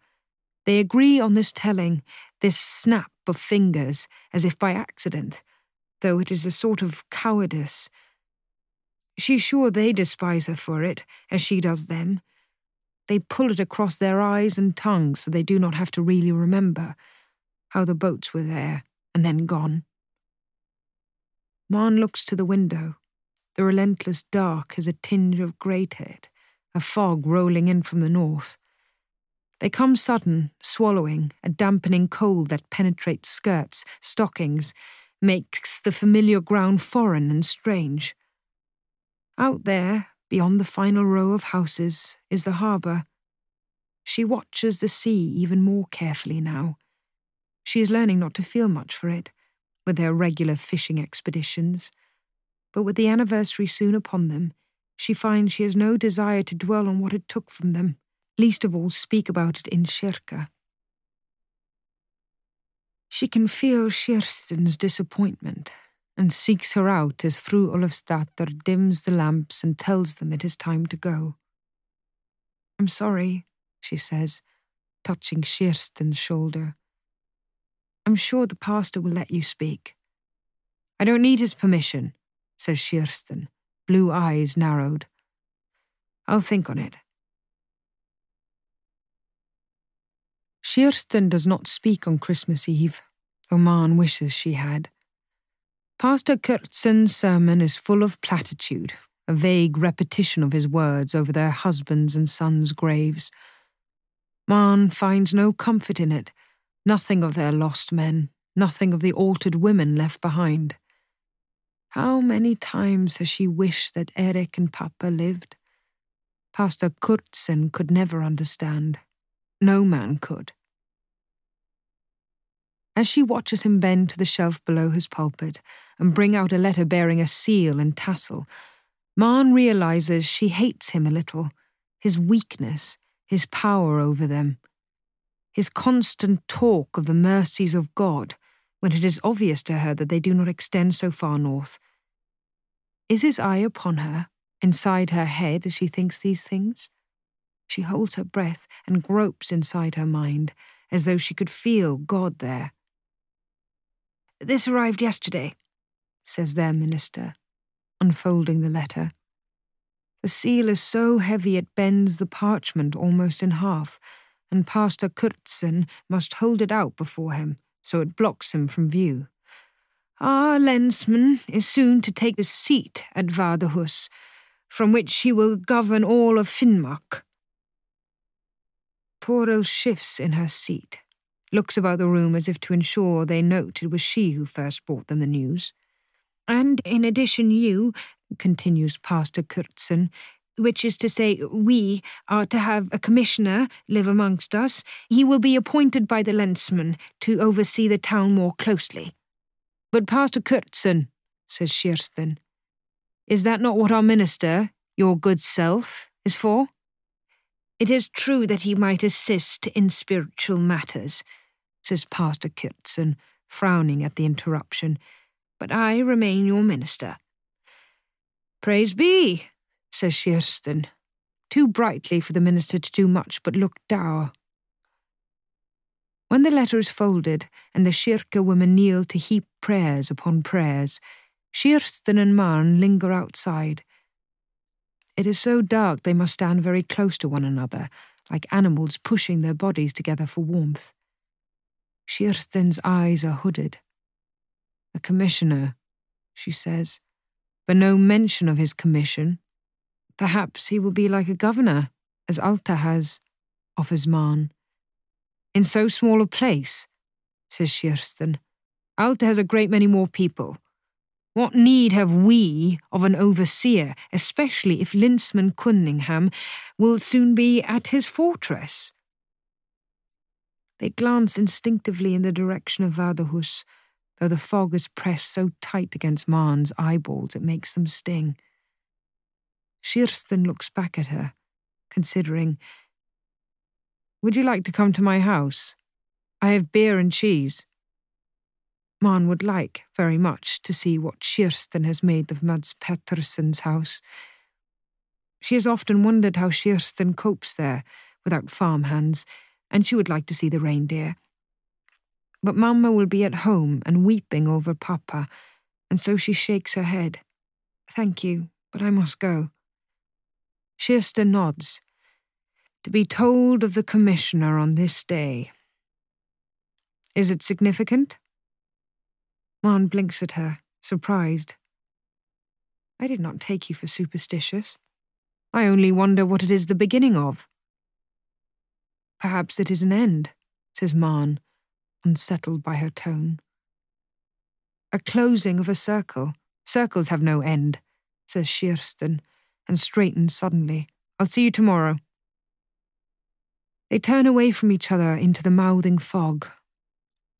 They agree on this telling, this snap of fingers, as if by accident, though it is a sort of cowardice. She's sure they despise her for it, as she does them. They pull it across their eyes and tongues so they do not have to really remember how the boats were there and then gone. Maren looks to the window. The relentless dark has a tinge of grey to it, a fog rolling in from the north. They come sudden, swallowing, a dampening cold that penetrates skirts, stockings, makes the familiar ground foreign and strange. Out there, beyond the final row of houses, is the harbour. She watches the sea even more carefully now. She is learning not to feel much for it, with their regular fishing expeditions. But with the anniversary soon upon them, she finds she has no desire to dwell on what it took from them, least of all speak about it in Kirke. She can feel Kirsten's disappointment and seeks her out as Fru Olofsdatter dims the lamps and tells them it is time to go. I'm sorry, she says, touching Kirsten's shoulder. I'm sure the pastor will let you speak. I don't need his permission, says Kirsten, blue eyes narrowed. I'll think on it. Kirsten does not speak on Christmas Eve, though Maren wishes she had. Pastor Kurtsson's sermon is full of platitude, a vague repetition of his words over their husbands' and sons' graves. Maren finds no comfort in it, nothing of their lost men, nothing of the altered women left behind. How many times has she wished that Erik and Papa lived? Pastor Kurtsson could never understand. No man could. As she watches him bend to the shelf below his pulpit and bring out a letter bearing a seal and tassel, Maren realizes she hates him a little, his weakness, his power over them, his constant talk of the mercies of God when it is obvious to her that they do not extend so far north. Is his eye upon her, inside her head, as she thinks these things? She holds her breath and gropes inside her mind, as though she could feel God there. This arrived yesterday, says their minister, unfolding the letter. The seal is so heavy it bends the parchment almost in half, and Pastor Kurtsson must hold it out before him so it blocks him from view. Our lensmann is soon to take his seat at Vardøhus, from which he will govern all of Finnmark. Toril shifts in her seat looks about the room as if to ensure they note it was she who first brought them the news. And in addition, you, continues Pastor Kurtsson, which is to say, we are to have a commissioner live amongst us. He will be appointed by the lensmann to oversee the town more closely. But Pastor Kurtsson, says Kirsten, is that not what our minister, your good self, is for? It is true that he might assist in spiritual matters, says Pastor Kurtsson, frowning at the interruption, but I remain your minister. Praise be, says Kirsten, too brightly for the minister to do much but look dour. When the letter is folded and the Kirke women kneel to heap prayers upon prayers, Kirsten and Maren linger outside it is so dark they must stand very close to one another, like animals pushing their bodies together for warmth. Kirsten's eyes are hooded. A commissioner, she says, but no mention of his commission. Perhaps he will be like a governor, as Alta has, offers Maren. In so small a place, says Kirsten. Alta has a great many more people. What need have we of an overseer, especially if Lensmann Cunningham will soon be at his fortress? They glance instinctively in the direction of Vardøhus, though the fog is pressed so tight against Maren's eyeballs it makes them sting. Kirsten looks back at her, considering. Would you like to come to my house? I have beer and cheese. Maren would like very much to see what Kirsten has made of Mads Petersson's house. She has often wondered how Kirsten copes there without farm hands, and she would like to see the reindeer. But Mamma will be at home and weeping over Papa, and so she shakes her head. Thank you, but I must go. Kirsten nods. To be told of the Commissioner on this day. Is it significant? Maren blinks at her, surprised. I did not take you for superstitious. I only wonder what it is the beginning of. Perhaps it is an end, says Maren, unsettled by her tone. A closing of a circle. Circles have no end, says Kirsten, and straightens suddenly. I'll see you tomorrow. They turn away from each other into the mouthing fog.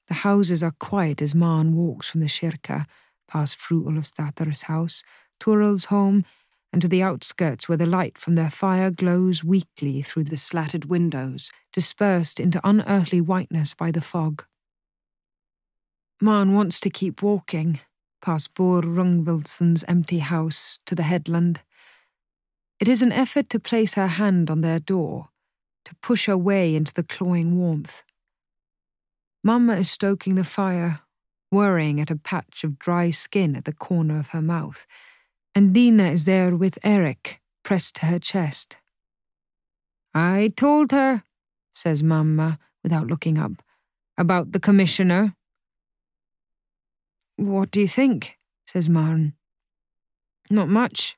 The houses are quiet as Maren walks from the Kirke, past Fru Olofsdatter's house, Toril's home, and to the outskirts where the light from their fire glows weakly through the slatted windows, dispersed into unearthly whiteness by the fog. Maren wants to keep walking, past Baar Ragnvaldsson's empty house to the headland. It is an effort to place her hand on their door, to push her way into the clawing warmth. Mamma is stoking the fire, worrying at a patch of dry skin at the corner of her mouth, and Dina is there with Erik, pressed to her chest. I told her, says Mamma, without looking up, about the commissioner. What do you think? says Maren. Not much.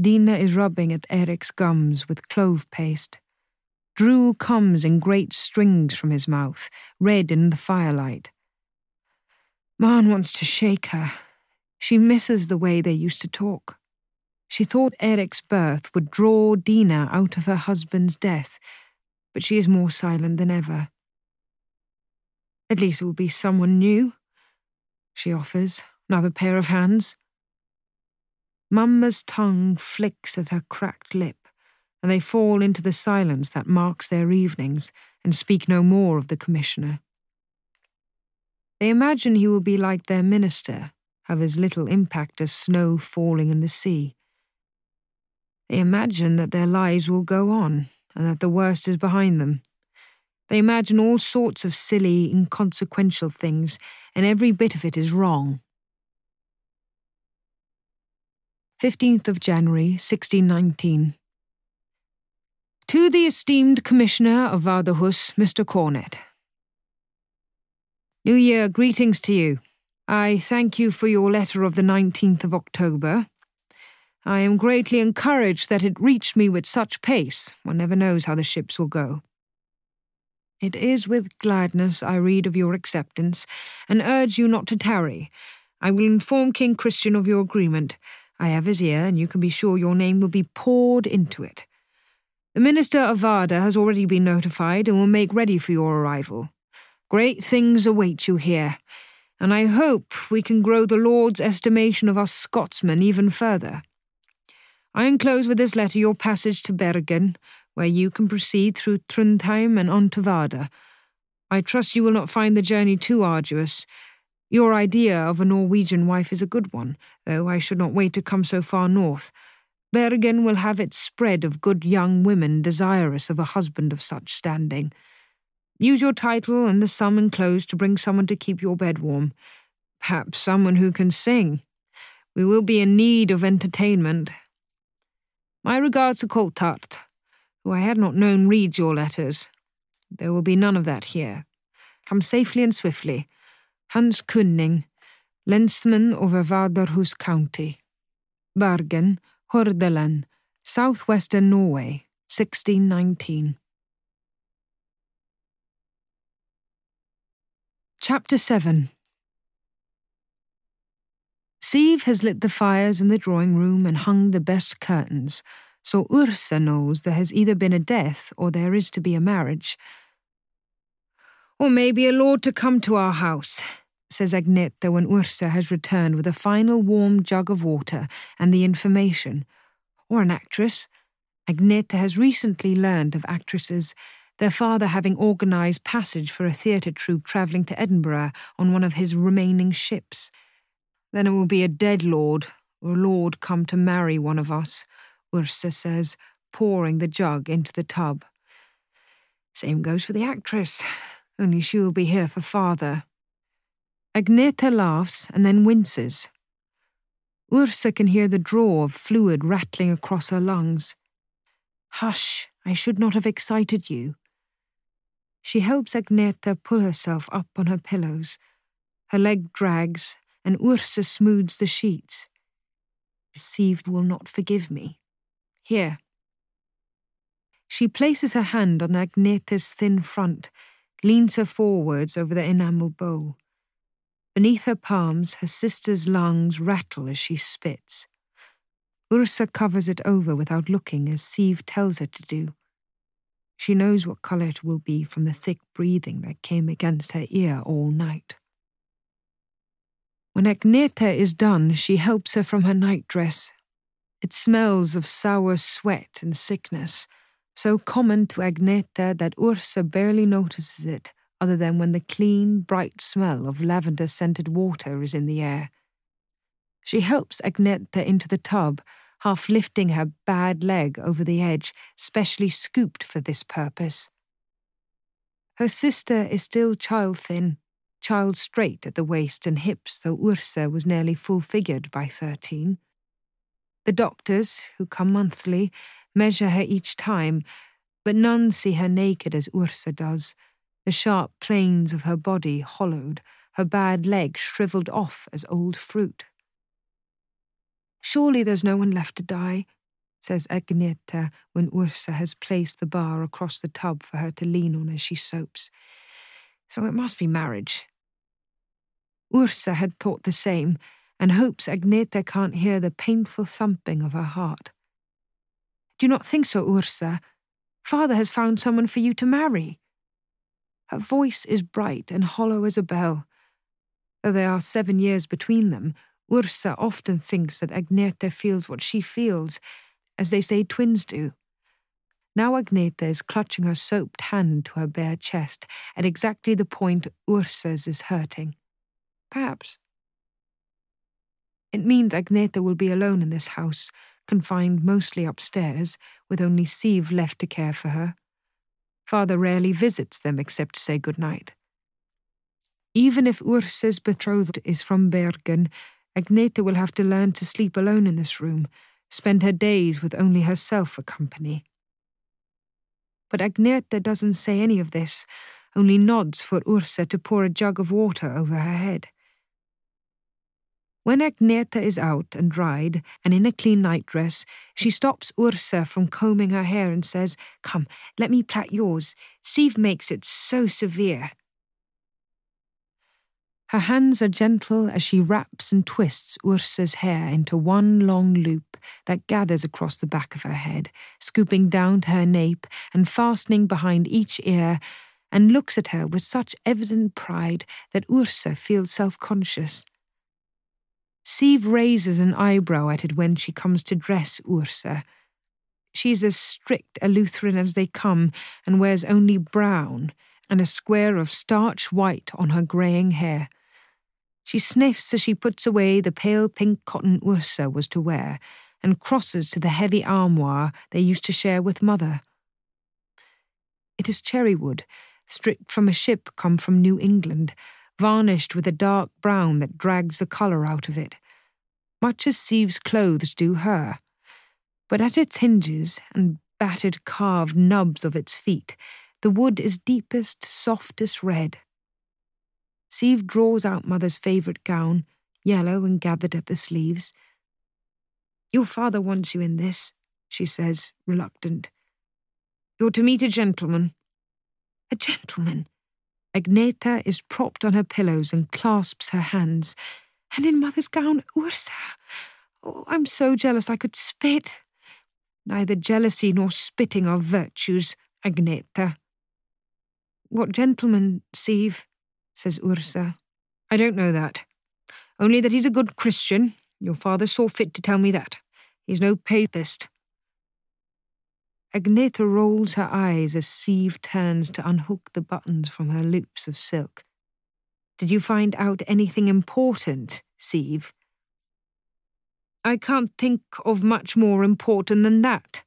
Dina is rubbing at Erik's gums with clove paste. Drool comes in great strings from his mouth, red in the firelight. Maren wants to shake her. She misses the way they used to talk. She thought Erik's birth would draw Dina out of her husband's death, but she is more silent than ever. At least it will be someone new, she offers, another pair of hands. Mamma's tongue flicks at her cracked lip and they fall into the silence that marks their evenings and speak no more of the Commissioner. They imagine he will be like their minister, have as little impact as snow falling in the sea. They imagine that their lives will go on and that the worst is behind them. They imagine all sorts of silly, inconsequential things, and every bit of it is wrong. 15th of January, 1619. To the esteemed Commissioner of Vardøhus, Mr. Cornet. New Year greetings to you. I thank you for your letter of the 19th of October. I am greatly encouraged that it reached me with such pace. One never knows how the ships will go. It is with gladness I read of your acceptance, and urge you not to tarry. I will inform King Christian of your agreement. I have his ear, and you can be sure your name will be poured into it. The Minister of Vardø has already been notified and will make ready for your arrival. Great things await you here, and I hope we can grow the Lord's estimation of us Scotsmen even further. I enclose with this letter your passage to Bergen, where you can proceed through Trondheim and on to Vardø. I trust you will not find the journey too arduous. Your idea of a Norwegian wife is a good one, though I should not wait to come so far north. Bergen will have its spread of good young women desirous of a husband of such standing. Use your title and the sum enclosed to bring someone to keep your bed warm. Perhaps someone who can sing. We will be in need of entertainment. My regards to Coltart, who I had not known reads your letters. There will be none of that here. Come safely and swiftly. Hans Køning, Lensmann over Vardøhus County. Bergen, Hordaland, southwestern Norway, 1619. Chapter 7 Siv has lit the fires in the drawing room and hung the best curtains, so Ursa knows there has either been a death or there is to be a marriage. Or maybe a lord to come to our house, says Agneta when Ursa has returned with a final warm jug of water and the information. Or an actress. Agneta has recently learned of actresses, their father having organised passage for a theatre troupe travelling to Edinburgh on one of his remaining ships. Then it will be a dead lord, or a lord come to marry one of us, Ursa says, pouring the jug into the tub. Same goes for the actress, only she will be here for father, Agneta laughs and then winces. Ursa can hear the draw of fluid rattling across her lungs. Hush, I should not have excited you. She helps Agneta pull herself up on her pillows. Her leg drags, and Ursa smooths the sheets. Siv will not forgive me. Here. She places her hand on Agneta's thin front, leans her forwards over the enamel bowl. Beneath her palms, her sister's lungs rattle as she spits. Ursa covers it over without looking as Siv tells her to do. She knows what colour it will be from the thick breathing that came against her ear all night. When Agneta is done, she helps her from her nightdress. It smells of sour sweat and sickness, so common to Agneta that Ursa barely notices it other than when the clean, bright smell of lavender scented water is in the air. She helps Agneta into the tub, half lifting her bad leg over the edge, specially scooped for this purpose. Her sister is still child thin, child straight at the waist and hips, though Ursa was nearly full figured by thirteen. The doctors, who come monthly, measure her each time, but none see her naked as Ursa does the sharp planes of her body hollowed, her bad leg shriveled off as old fruit. Surely there's no one left to die, says Agneta when Ursa has placed the bar across the tub for her to lean on as she soaps. So it must be marriage. Ursa had thought the same, and hopes Agneta can't hear the painful thumping of her heart. Do not think so, Ursa? Father has found someone for you to marry. Her voice is bright and hollow as a bell. Though there are seven years between them, Ursa often thinks that Agneta feels what she feels, as they say twins do. Now Agneta is clutching her soaped hand to her bare chest at exactly the point Ursa's is hurting. Perhaps. It means Agneta will be alone in this house, confined mostly upstairs, with only Siv left to care for her. Father rarely visits them except to say good night. Even if Ursa's betrothed is from Bergen, Agneta will have to learn to sleep alone in this room, spend her days with only herself for company. But Agneta doesn't say any of this, only nods for Ursa to pour a jug of water over her head. When Agneta is out and dried and in a clean nightdress, she stops Ursa from combing her hair and says, Come, let me plait yours. Siv makes it so severe. Her hands are gentle as she wraps and twists Ursa's hair into one long loop that gathers across the back of her head, scooping down to her nape and fastening behind each ear, and looks at her with such evident pride that Ursa feels self conscious. Siv raises an eyebrow at it when she comes to dress Ursa. She's as strict a Lutheran as they come and wears only brown and a square of starch white on her greying hair. She sniffs as she puts away the pale pink cotton Ursa was to wear and crosses to the heavy armoire they used to share with mother. It is cherry wood, stripped from a ship come from New England, varnished with a dark brown that drags the colour out of it, much as Siv's clothes do her. But at its hinges and battered carved nubs of its feet, the wood is deepest, softest red. Siv draws out Mother's favourite gown, yellow and gathered at the sleeves. Your father wants you in this, she says, reluctant. You're to meet a gentleman. A gentleman? Agneta is propped on her pillows and clasps her hands. And in mother's gown, Ursa. Oh, I'm so jealous I could spit. Neither jealousy nor spitting are virtues, Agneta. What gentleman, Siv? says Ursa. I don't know that. Only that he's a good Christian. Your father saw fit to tell me that. He's no papist. Agneta rolls her eyes as Siv turns to unhook the buttons from her loops of silk. Did you find out anything important, Siv? I can't think of much more important than that.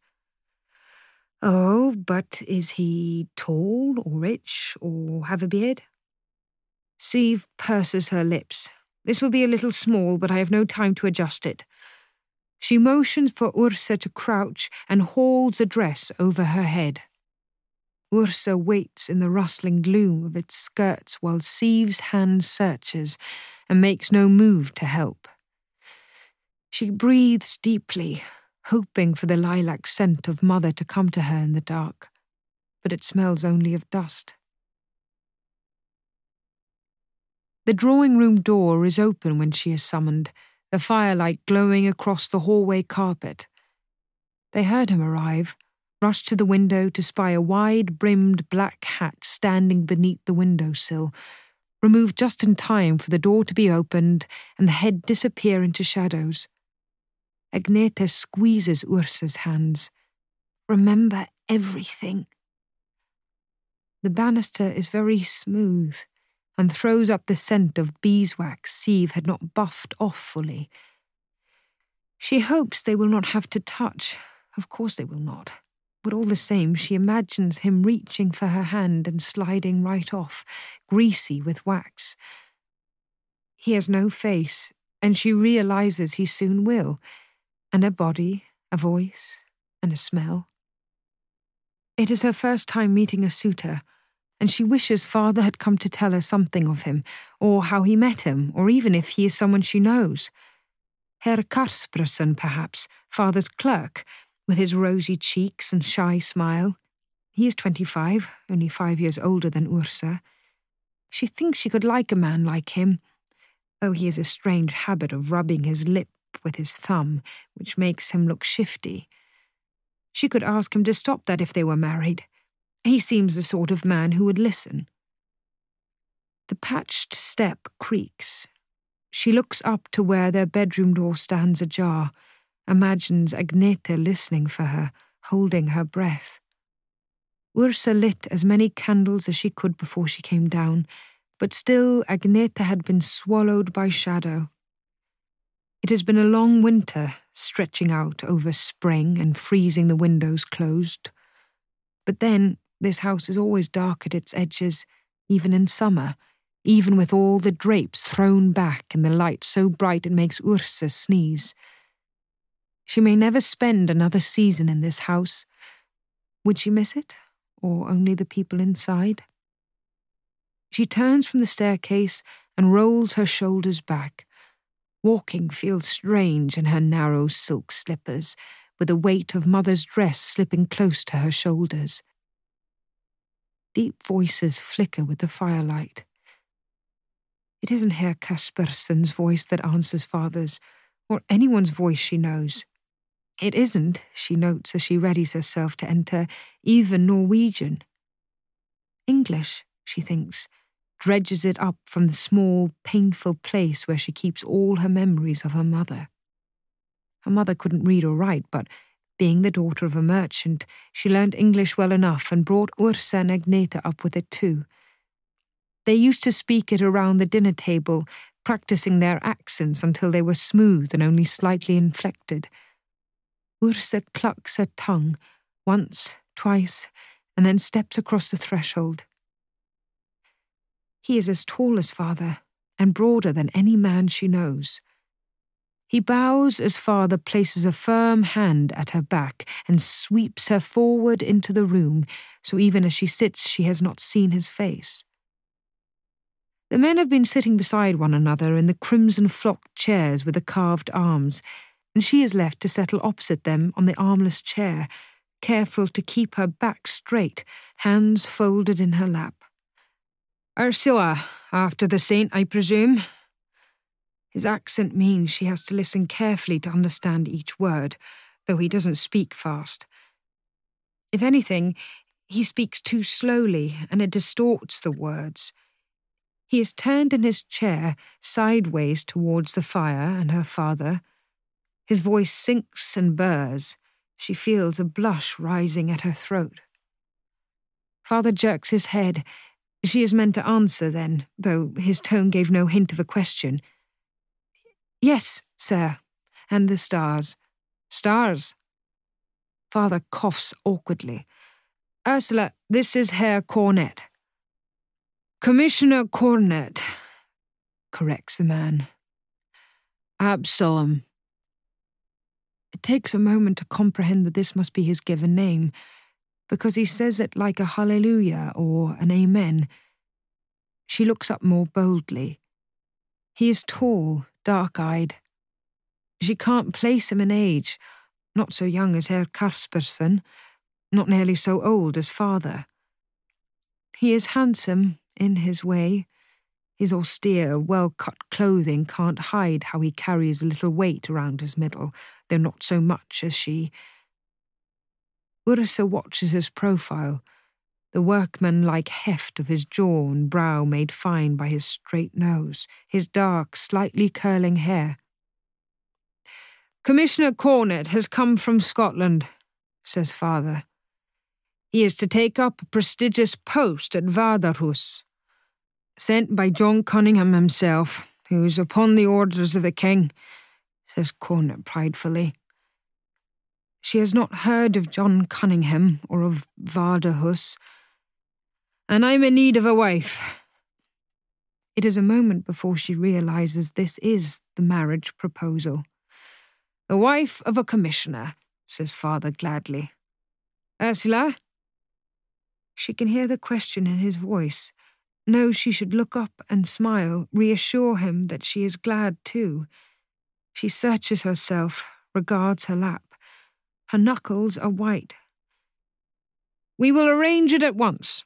Oh, but is he tall or rich or have a beard? Siv purses her lips. This will be a little small, but I have no time to adjust it. She motions for Ursa to crouch and holds a dress over her head. Ursa waits in the rustling gloom of its skirts while Siv's hand searches and makes no move to help. She breathes deeply, hoping for the lilac scent of mother to come to her in the dark, but it smells only of dust. The drawing room door is open when she is summoned, the firelight glowing across the hallway carpet. They heard him arrive, rushed to the window to spy a wide brimmed black hat standing beneath the window sill, removed just in time for the door to be opened and the head disappear into shadows. Agnete squeezes Ursa's hands. Remember everything. The banister is very smooth and throws up the scent of beeswax Siv had not buffed off fully. She hopes they will not have to touch. Of course they will not. But all the same, she imagines him reaching for her hand and sliding right off, greasy with wax. He has no face, and she realizes he soon will, and a body, a voice, and a smell. It is her first time meeting a suitor, and she wishes father had come to tell her something of him, or how he met him, or even if he is someone she knows. Herr Kaspersson, perhaps, father's clerk, with his rosy cheeks and shy smile. He is twenty five, only five years older than Ursa. She thinks she could like a man like him, though he has a strange habit of rubbing his lip with his thumb, which makes him look shifty. She could ask him to stop that if they were married. He seems the sort of man who would listen. The patched step creaks. She looks up to where their bedroom door stands ajar imagines Agnete listening for her, holding her breath. Ursa lit as many candles as she could before she came down, but still Agnete had been swallowed by shadow. It has been a long winter, stretching out over spring and freezing the windows closed. But then, this house is always dark at its edges, even in summer, even with all the drapes thrown back and the light so bright it makes Ursa sneeze. She may never spend another season in this house. Would she miss it, or only the people inside? She turns from the staircase and rolls her shoulders back. Walking feels strange in her narrow silk slippers, with the weight of mother's dress slipping close to her shoulders. Deep voices flicker with the firelight. It isn't Herr Kaspersson's voice that answers father's, or anyone's voice she knows. It isn't, she notes as she readies herself to enter, even Norwegian. English, she thinks, dredges it up from the small, painful place where she keeps all her memories of her mother. Her mother couldn't read or write, but being the daughter of a merchant, she learned English well enough and brought Ursa and Agnete up with it too. They used to speak it around the dinner table, practicing their accents until they were smooth and only slightly inflected. Ursa clucks her tongue once, twice, and then steps across the threshold. He is as tall as father and broader than any man she knows. He bows as father places a firm hand at her back and sweeps her forward into the room, so even as she sits, she has not seen his face. The men have been sitting beside one another in the crimson flocked chairs with the carved arms, and she is left to settle opposite them on the armless chair, careful to keep her back straight, hands folded in her lap. Ursula, after the saint, I presume? His accent means she has to listen carefully to understand each word, though he doesn't speak fast. If anything, he speaks too slowly, and it distorts the words. He is turned in his chair sideways towards the fire and her father, his voice sinks and burrs. She feels a blush rising at her throat. Father jerks his head. She is meant to answer then, though his tone gave no hint of a question. Yes, sir. And the stars. Stars. Father coughs awkwardly. Ursula, this is Herr Cornet. Commissioner Cornet, corrects the man. Absalom, it takes a moment to comprehend that this must be his given name, because he says it like a hallelujah or an amen. She looks up more boldly. He is tall, dark eyed. She can't place him in age, not so young as Herr Kaspersson, not nearly so old as father. He is handsome, in his way. His austere, well cut clothing can't hide how he carries a little weight around his middle, though not so much as she. Ursa watches his profile, the workman like heft of his jaw and brow made fine by his straight nose, his dark, slightly curling hair. Commissioner Cornet has come from Scotland, says father. He is to take up a prestigious post at Vardøhus sent by John Cunningham himself, who is upon the orders of the king, says Cornet pridefully. She has not heard of John Cunningham or of Vardøhus, and I'm in need of a wife. It is a moment before she realizes this is the marriage proposal. The wife of a commissioner, says father gladly. Ursula? She can hear the question in his voice, knows she should look up and smile, reassure him that she is glad too. She searches herself, regards her lap. Her knuckles are white. We will arrange it at once.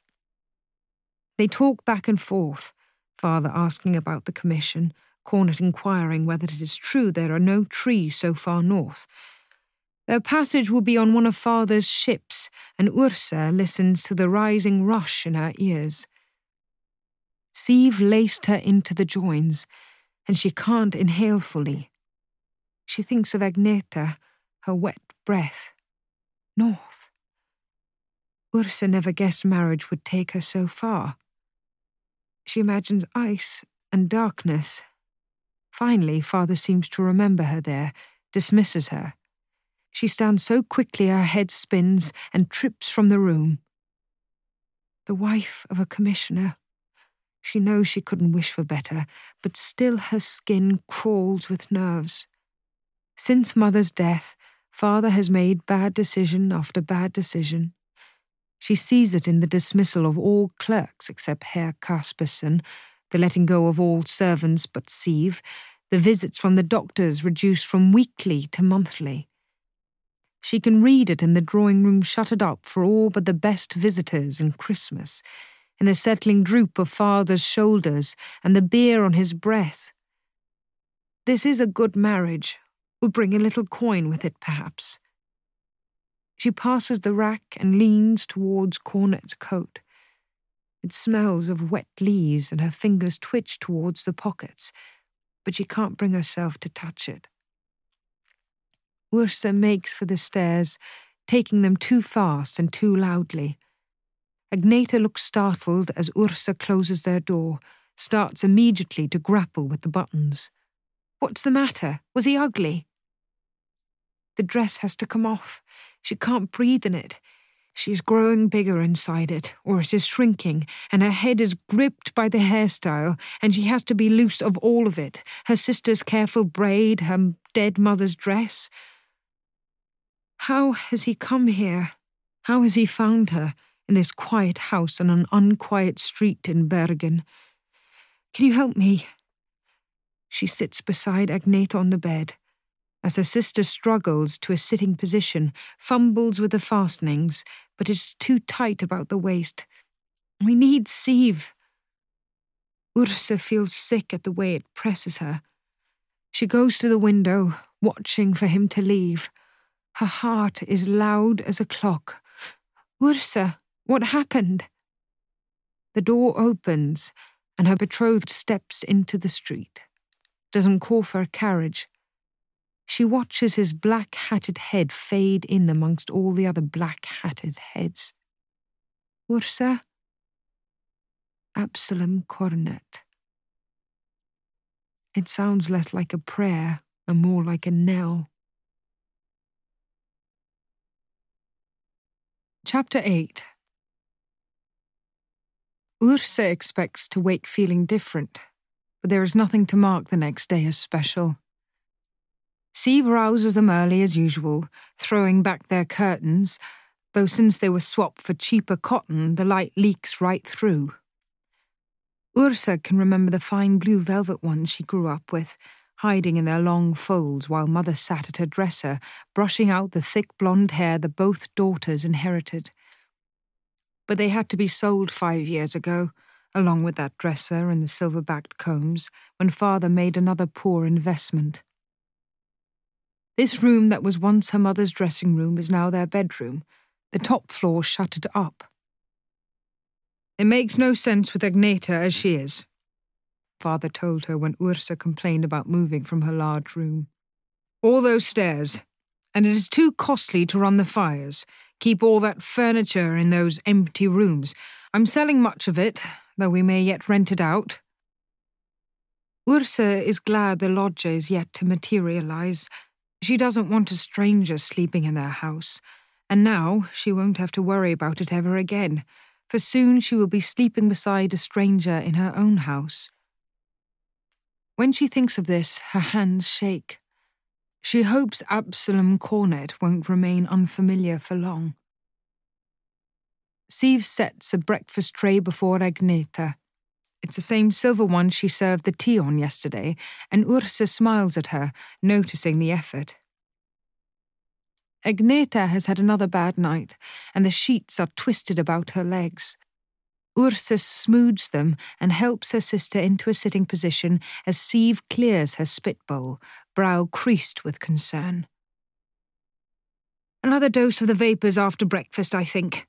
They talk back and forth, father asking about the commission, Cornet inquiring whether it is true there are no trees so far north. Their passage will be on one of father's ships, and Ursa listens to the rising rush in her ears. Siv laced her into the joins, and she can't inhale fully. She thinks of Agneta, her wet breath. North. Ursa never guessed marriage would take her so far. She imagines ice and darkness. Finally, father seems to remember her there, dismisses her. She stands so quickly her head spins and trips from the room. The wife of a commissioner she knows she couldn't wish for better, but still her skin crawls with nerves. Since mother's death, father has made bad decision after bad decision. She sees it in the dismissal of all clerks except Herr Kaspersson, the letting go of all servants but Siv, the visits from the doctors reduced from weekly to monthly. She can read it in the drawing room shuttered up for all but the best visitors and Christmas in the settling droop of father's shoulders and the beer on his breath. This is a good marriage. Will bring a little coin with it, perhaps. She passes the rack and leans towards Cornet's coat. It smells of wet leaves, and her fingers twitch towards the pockets, but she can't bring herself to touch it. Ursa makes for the stairs, taking them too fast and too loudly. Agneta looks startled as Ursa closes their door, starts immediately to grapple with the buttons. What's the matter? Was he ugly? The dress has to come off. She can't breathe in it. She is growing bigger inside it, or it is shrinking, and her head is gripped by the hairstyle, and she has to be loose of all of it her sister's careful braid, her dead mother's dress. How has he come here? How has he found her? in this quiet house on an unquiet street in Bergen. Can you help me? She sits beside Agneta on the bed. As her sister struggles to a sitting position, fumbles with the fastenings, but is too tight about the waist. We need Siv. Ursa feels sick at the way it presses her. She goes to the window, watching for him to leave. Her heart is loud as a clock. Ursa, what happened? The door opens, and her betrothed steps into the street. Doesn't call for a carriage. She watches his black hatted head fade in amongst all the other black hatted heads. Ursa? Absalom Cornet. It sounds less like a prayer and more like a knell. Chapter 8 Ursa expects to wake feeling different, but there is nothing to mark the next day as special. Siv rouses them early as usual, throwing back their curtains, though since they were swapped for cheaper cotton, the light leaks right through. Ursa can remember the fine blue velvet ones she grew up with, hiding in their long folds while mother sat at her dresser, brushing out the thick blonde hair that both daughters inherited but they had to be sold five years ago, along with that dresser and the silver backed combs, when father made another poor investment. This room that was once her mother's dressing room is now their bedroom, the top floor shuttered up. It makes no sense with Agneta as she is, father told her when Ursa complained about moving from her large room. All those stairs, and it is too costly to run the fires, keep all that furniture in those empty rooms. I'm selling much of it, though we may yet rent it out. Ursa is glad the lodger is yet to materialize. She doesn't want a stranger sleeping in their house, and now she won't have to worry about it ever again, for soon she will be sleeping beside a stranger in her own house. When she thinks of this, her hands shake. She hopes Absalom Cornet won't remain unfamiliar for long. Siv sets a breakfast tray before Agneta. It's the same silver one she served the tea on yesterday, and Ursa smiles at her, noticing the effort. Agneta has had another bad night, and the sheets are twisted about her legs. Ursa smooths them and helps her sister into a sitting position as Siv clears her spit bowl, brow creased with concern. Another dose of the vapours after breakfast, I think.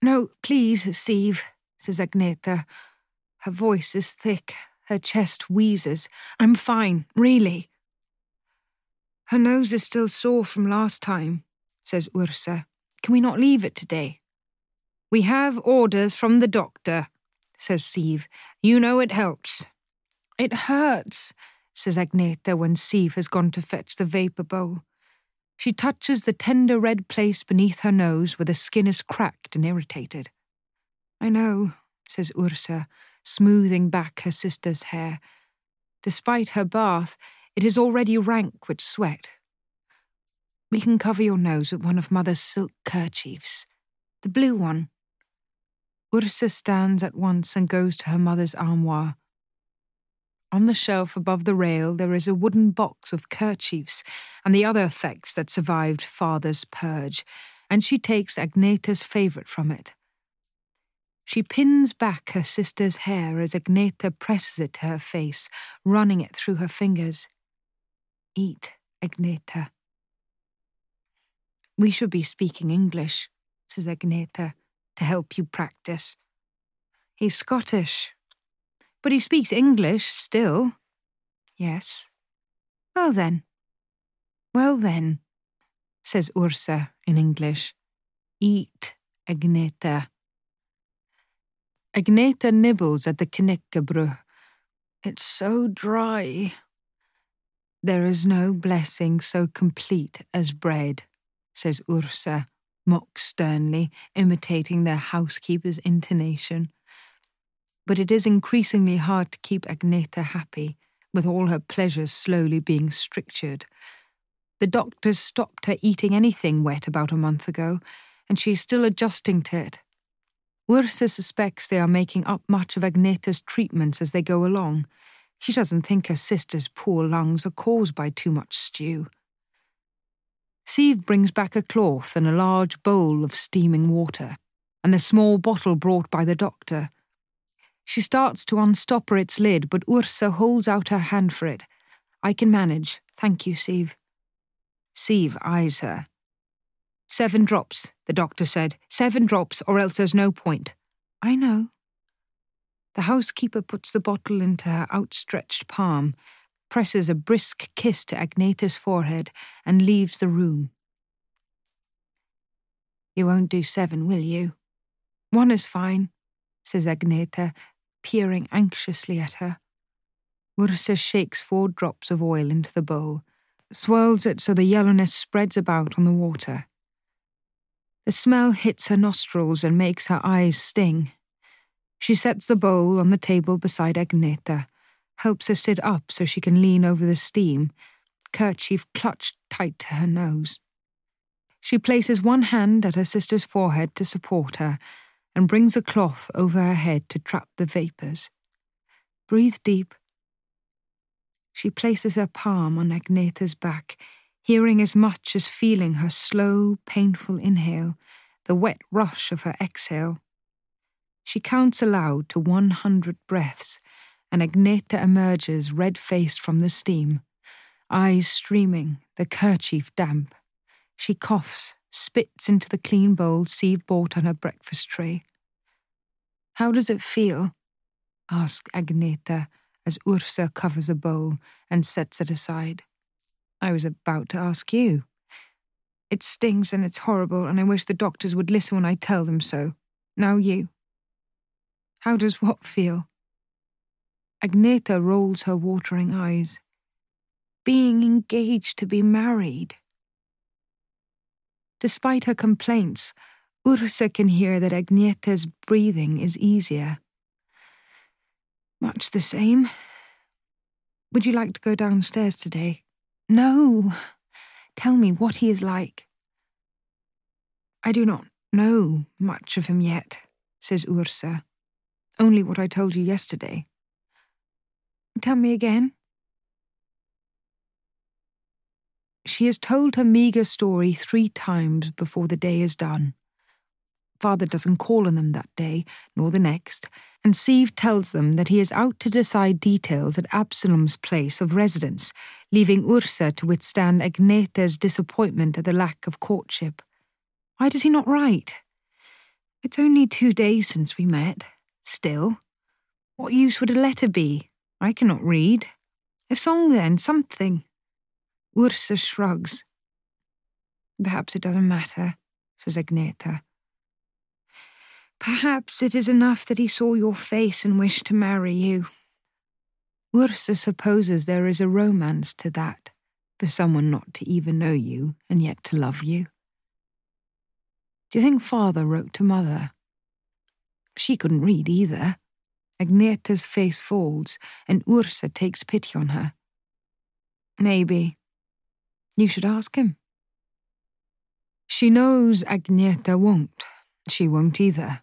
No, please, Siv, says Agneta. Her voice is thick, her chest wheezes. I'm fine, really. Her nose is still sore from last time, says Ursa. Can we not leave it today? We have orders from the doctor, says Siv. You know it helps. It hurts, says Agneta when Siv has gone to fetch the vapour bowl. She touches the tender red place beneath her nose where the skin is cracked and irritated. I know, says Ursa, smoothing back her sister's hair. Despite her bath, it is already rank with sweat. We can cover your nose with one of Mother's silk kerchiefs. The blue one, Ursa stands at once and goes to her mother's armoire. On the shelf above the rail, there is a wooden box of kerchiefs and the other effects that survived father's purge, and she takes Agneta's favourite from it. She pins back her sister's hair as Agneta presses it to her face, running it through her fingers. Eat, Agneta. We should be speaking English, says Agneta to help you practice. He's Scottish, but he speaks English still. Yes. Well then. Well then, says Ursa in English. Eat, Agneta. Agneta nibbles at the knäckebröd. It's so dry. There is no blessing so complete as bread, says Ursa, mock sternly, imitating their housekeeper's intonation. But it is increasingly hard to keep Agneta happy, with all her pleasures slowly being strictured. The doctors stopped her eating anything wet about a month ago, and she is still adjusting to it. Ursa suspects they are making up much of Agneta's treatments as they go along. She doesn't think her sister's poor lungs are caused by too much stew. Siv brings back a cloth and a large bowl of steaming water, and the small bottle brought by the doctor. She starts to unstopper its lid, but Ursa holds out her hand for it. I can manage. Thank you, Siv. Siv eyes her. Seven drops, the doctor said. Seven drops, or else there's no point. I know. The housekeeper puts the bottle into her outstretched palm presses a brisk kiss to Agneta's forehead, and leaves the room. You won't do seven, will you? One is fine, says Agneta, peering anxiously at her. Ursa shakes four drops of oil into the bowl, swirls it so the yellowness spreads about on the water. The smell hits her nostrils and makes her eyes sting. She sets the bowl on the table beside Agneta helps her sit up so she can lean over the steam, kerchief clutched tight to her nose. She places one hand at her sister's forehead to support her and brings a cloth over her head to trap the vapours. Breathe deep. She places her palm on Agneta's back, hearing as much as feeling her slow, painful inhale, the wet rush of her exhale. She counts aloud to 100 breaths, and Agneta emerges red faced from the steam, eyes streaming, the kerchief damp. She coughs, spits into the clean bowl Siv bought on her breakfast tray. How does it feel? asks Agneta as Ursa covers a bowl and sets it aside. I was about to ask you. It stings and it's horrible, and I wish the doctors would listen when I tell them so. Now you. How does what feel? Agneta rolls her watering eyes. Being engaged to be married. Despite her complaints, Ursa can hear that Agneta's breathing is easier. Much the same. Would you like to go downstairs today? No. Tell me what he is like. I do not know much of him yet, says Ursa. Only what I told you yesterday. Tell me again. She has told her meagre story three times before the day is done. Father doesn't call on them that day, nor the next, and Siv tells them that he is out to decide details at Absalom's place of residence, leaving Ursa to withstand Agneta's disappointment at the lack of courtship. Why does he not write? It's only two days since we met. Still, what use would a letter be? I cannot read. A song, then, something. Ursa shrugs. Perhaps it doesn't matter, says Agneta. Perhaps it is enough that he saw your face and wished to marry you. Ursa supposes there is a romance to that, for someone not to even know you and yet to love you. Do you think father wrote to mother? She couldn't read either. Agneta's face folds, and Ursa takes pity on her. Maybe. You should ask him. She knows Agneta won't. She won't either.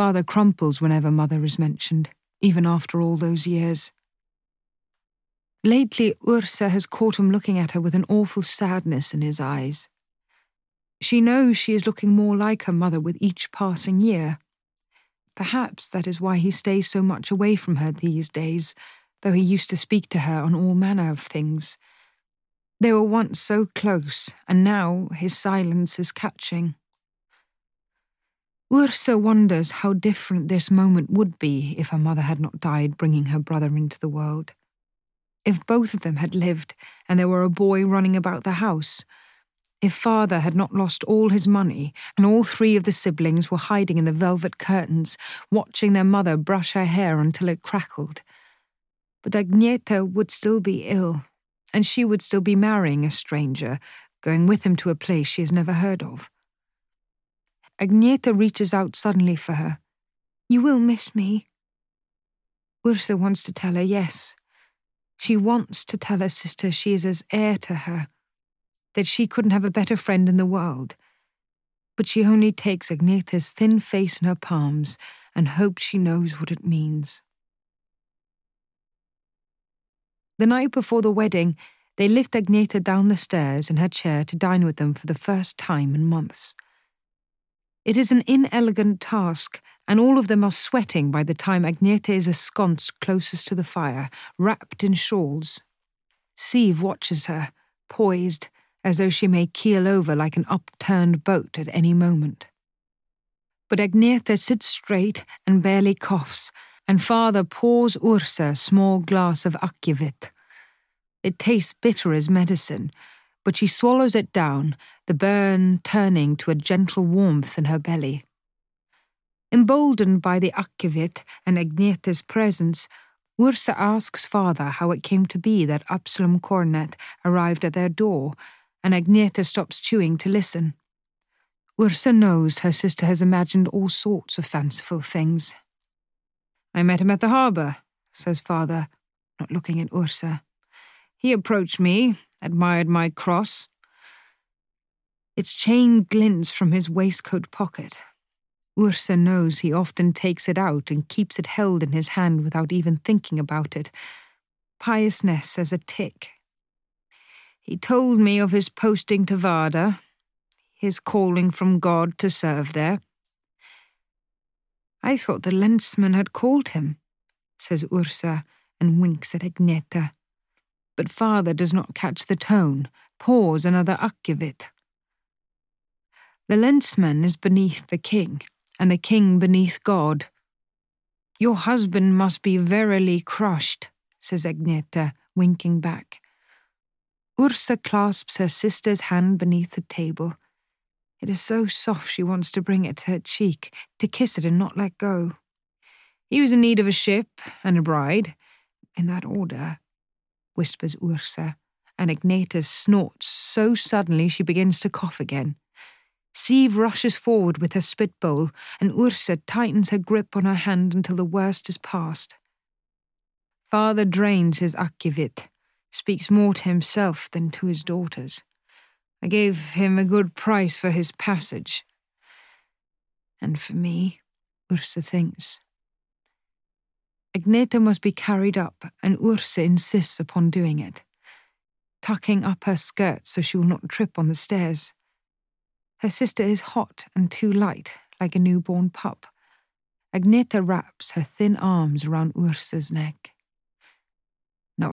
Father crumples whenever mother is mentioned, even after all those years. Lately, Ursa has caught him looking at her with an awful sadness in his eyes. She knows she is looking more like her mother with each passing year. Perhaps that is why he stays so much away from her these days, though he used to speak to her on all manner of things. They were once so close, and now his silence is catching. Ursa wonders how different this moment would be if her mother had not died bringing her brother into the world. If both of them had lived and there were a boy running about the house. If father had not lost all his money and all three of the siblings were hiding in the velvet curtains, watching their mother brush her hair until it crackled. But Agneta would still be ill, and she would still be marrying a stranger, going with him to a place she has never heard of. Agneta reaches out suddenly for her. You will miss me. Ursa wants to tell her yes. She wants to tell her sister she is as air to her, that she couldn't have a better friend in the world. But she only takes Agneta's thin face in her palms and hopes she knows what it means. The night before the wedding, they lift Agneta down the stairs in her chair to dine with them for the first time in months. It is an inelegant task, and all of them are sweating by the time Agneta is ensconced closest to the fire, wrapped in shawls. Siv watches her, poised, as though she may keel over like an upturned boat at any moment. But Agneta sits straight and barely coughs, and father pours Ursa a small glass of akevitt. It tastes bitter as medicine, but she swallows it down, the burn turning to a gentle warmth in her belly. Emboldened by the akevitt and Agneta's presence, Ursa asks father how it came to be that Absalom Cornet arrived at their door, and Agneta stops chewing to listen. Ursa knows her sister has imagined all sorts of fanciful things. I met him at the harbour, says father, not looking at Ursa. He approached me, admired my cross. Its chain glints from his waistcoat pocket. Ursa knows he often takes it out and keeps it held in his hand without even thinking about it. Piousness as a tic. He told me of his posting to Vardø, his calling from God to serve there. I thought the lensmann had called him, says Ursa and winks at Agneta. But father does not catch the tone, pours another akevitt. The lensmann is beneath the king, and the king beneath God. Your husband must be verily crushed, says Agneta, winking back. Ursa clasps her sister's hand beneath the table. It is so soft she wants to bring it to her cheek, to kiss it and not let go. He was in need of a ship and a bride, in that order, whispers Ursa, and Agneta snorts so suddenly she begins to cough again. Siv rushes forward with her spit bowl, and Ursa tightens her grip on her hand until the worst is past. Father drains his akevitt, speaks more to himself than to his daughters. I gave him a good price for his passage. And for me, Ursa thinks. Agneta must be carried up, and Ursa insists upon doing it, tucking up her skirt so she will not trip on the stairs. Her sister is hot and too light, like a newborn pup. Agneta wraps her thin arms around Ursa's neck.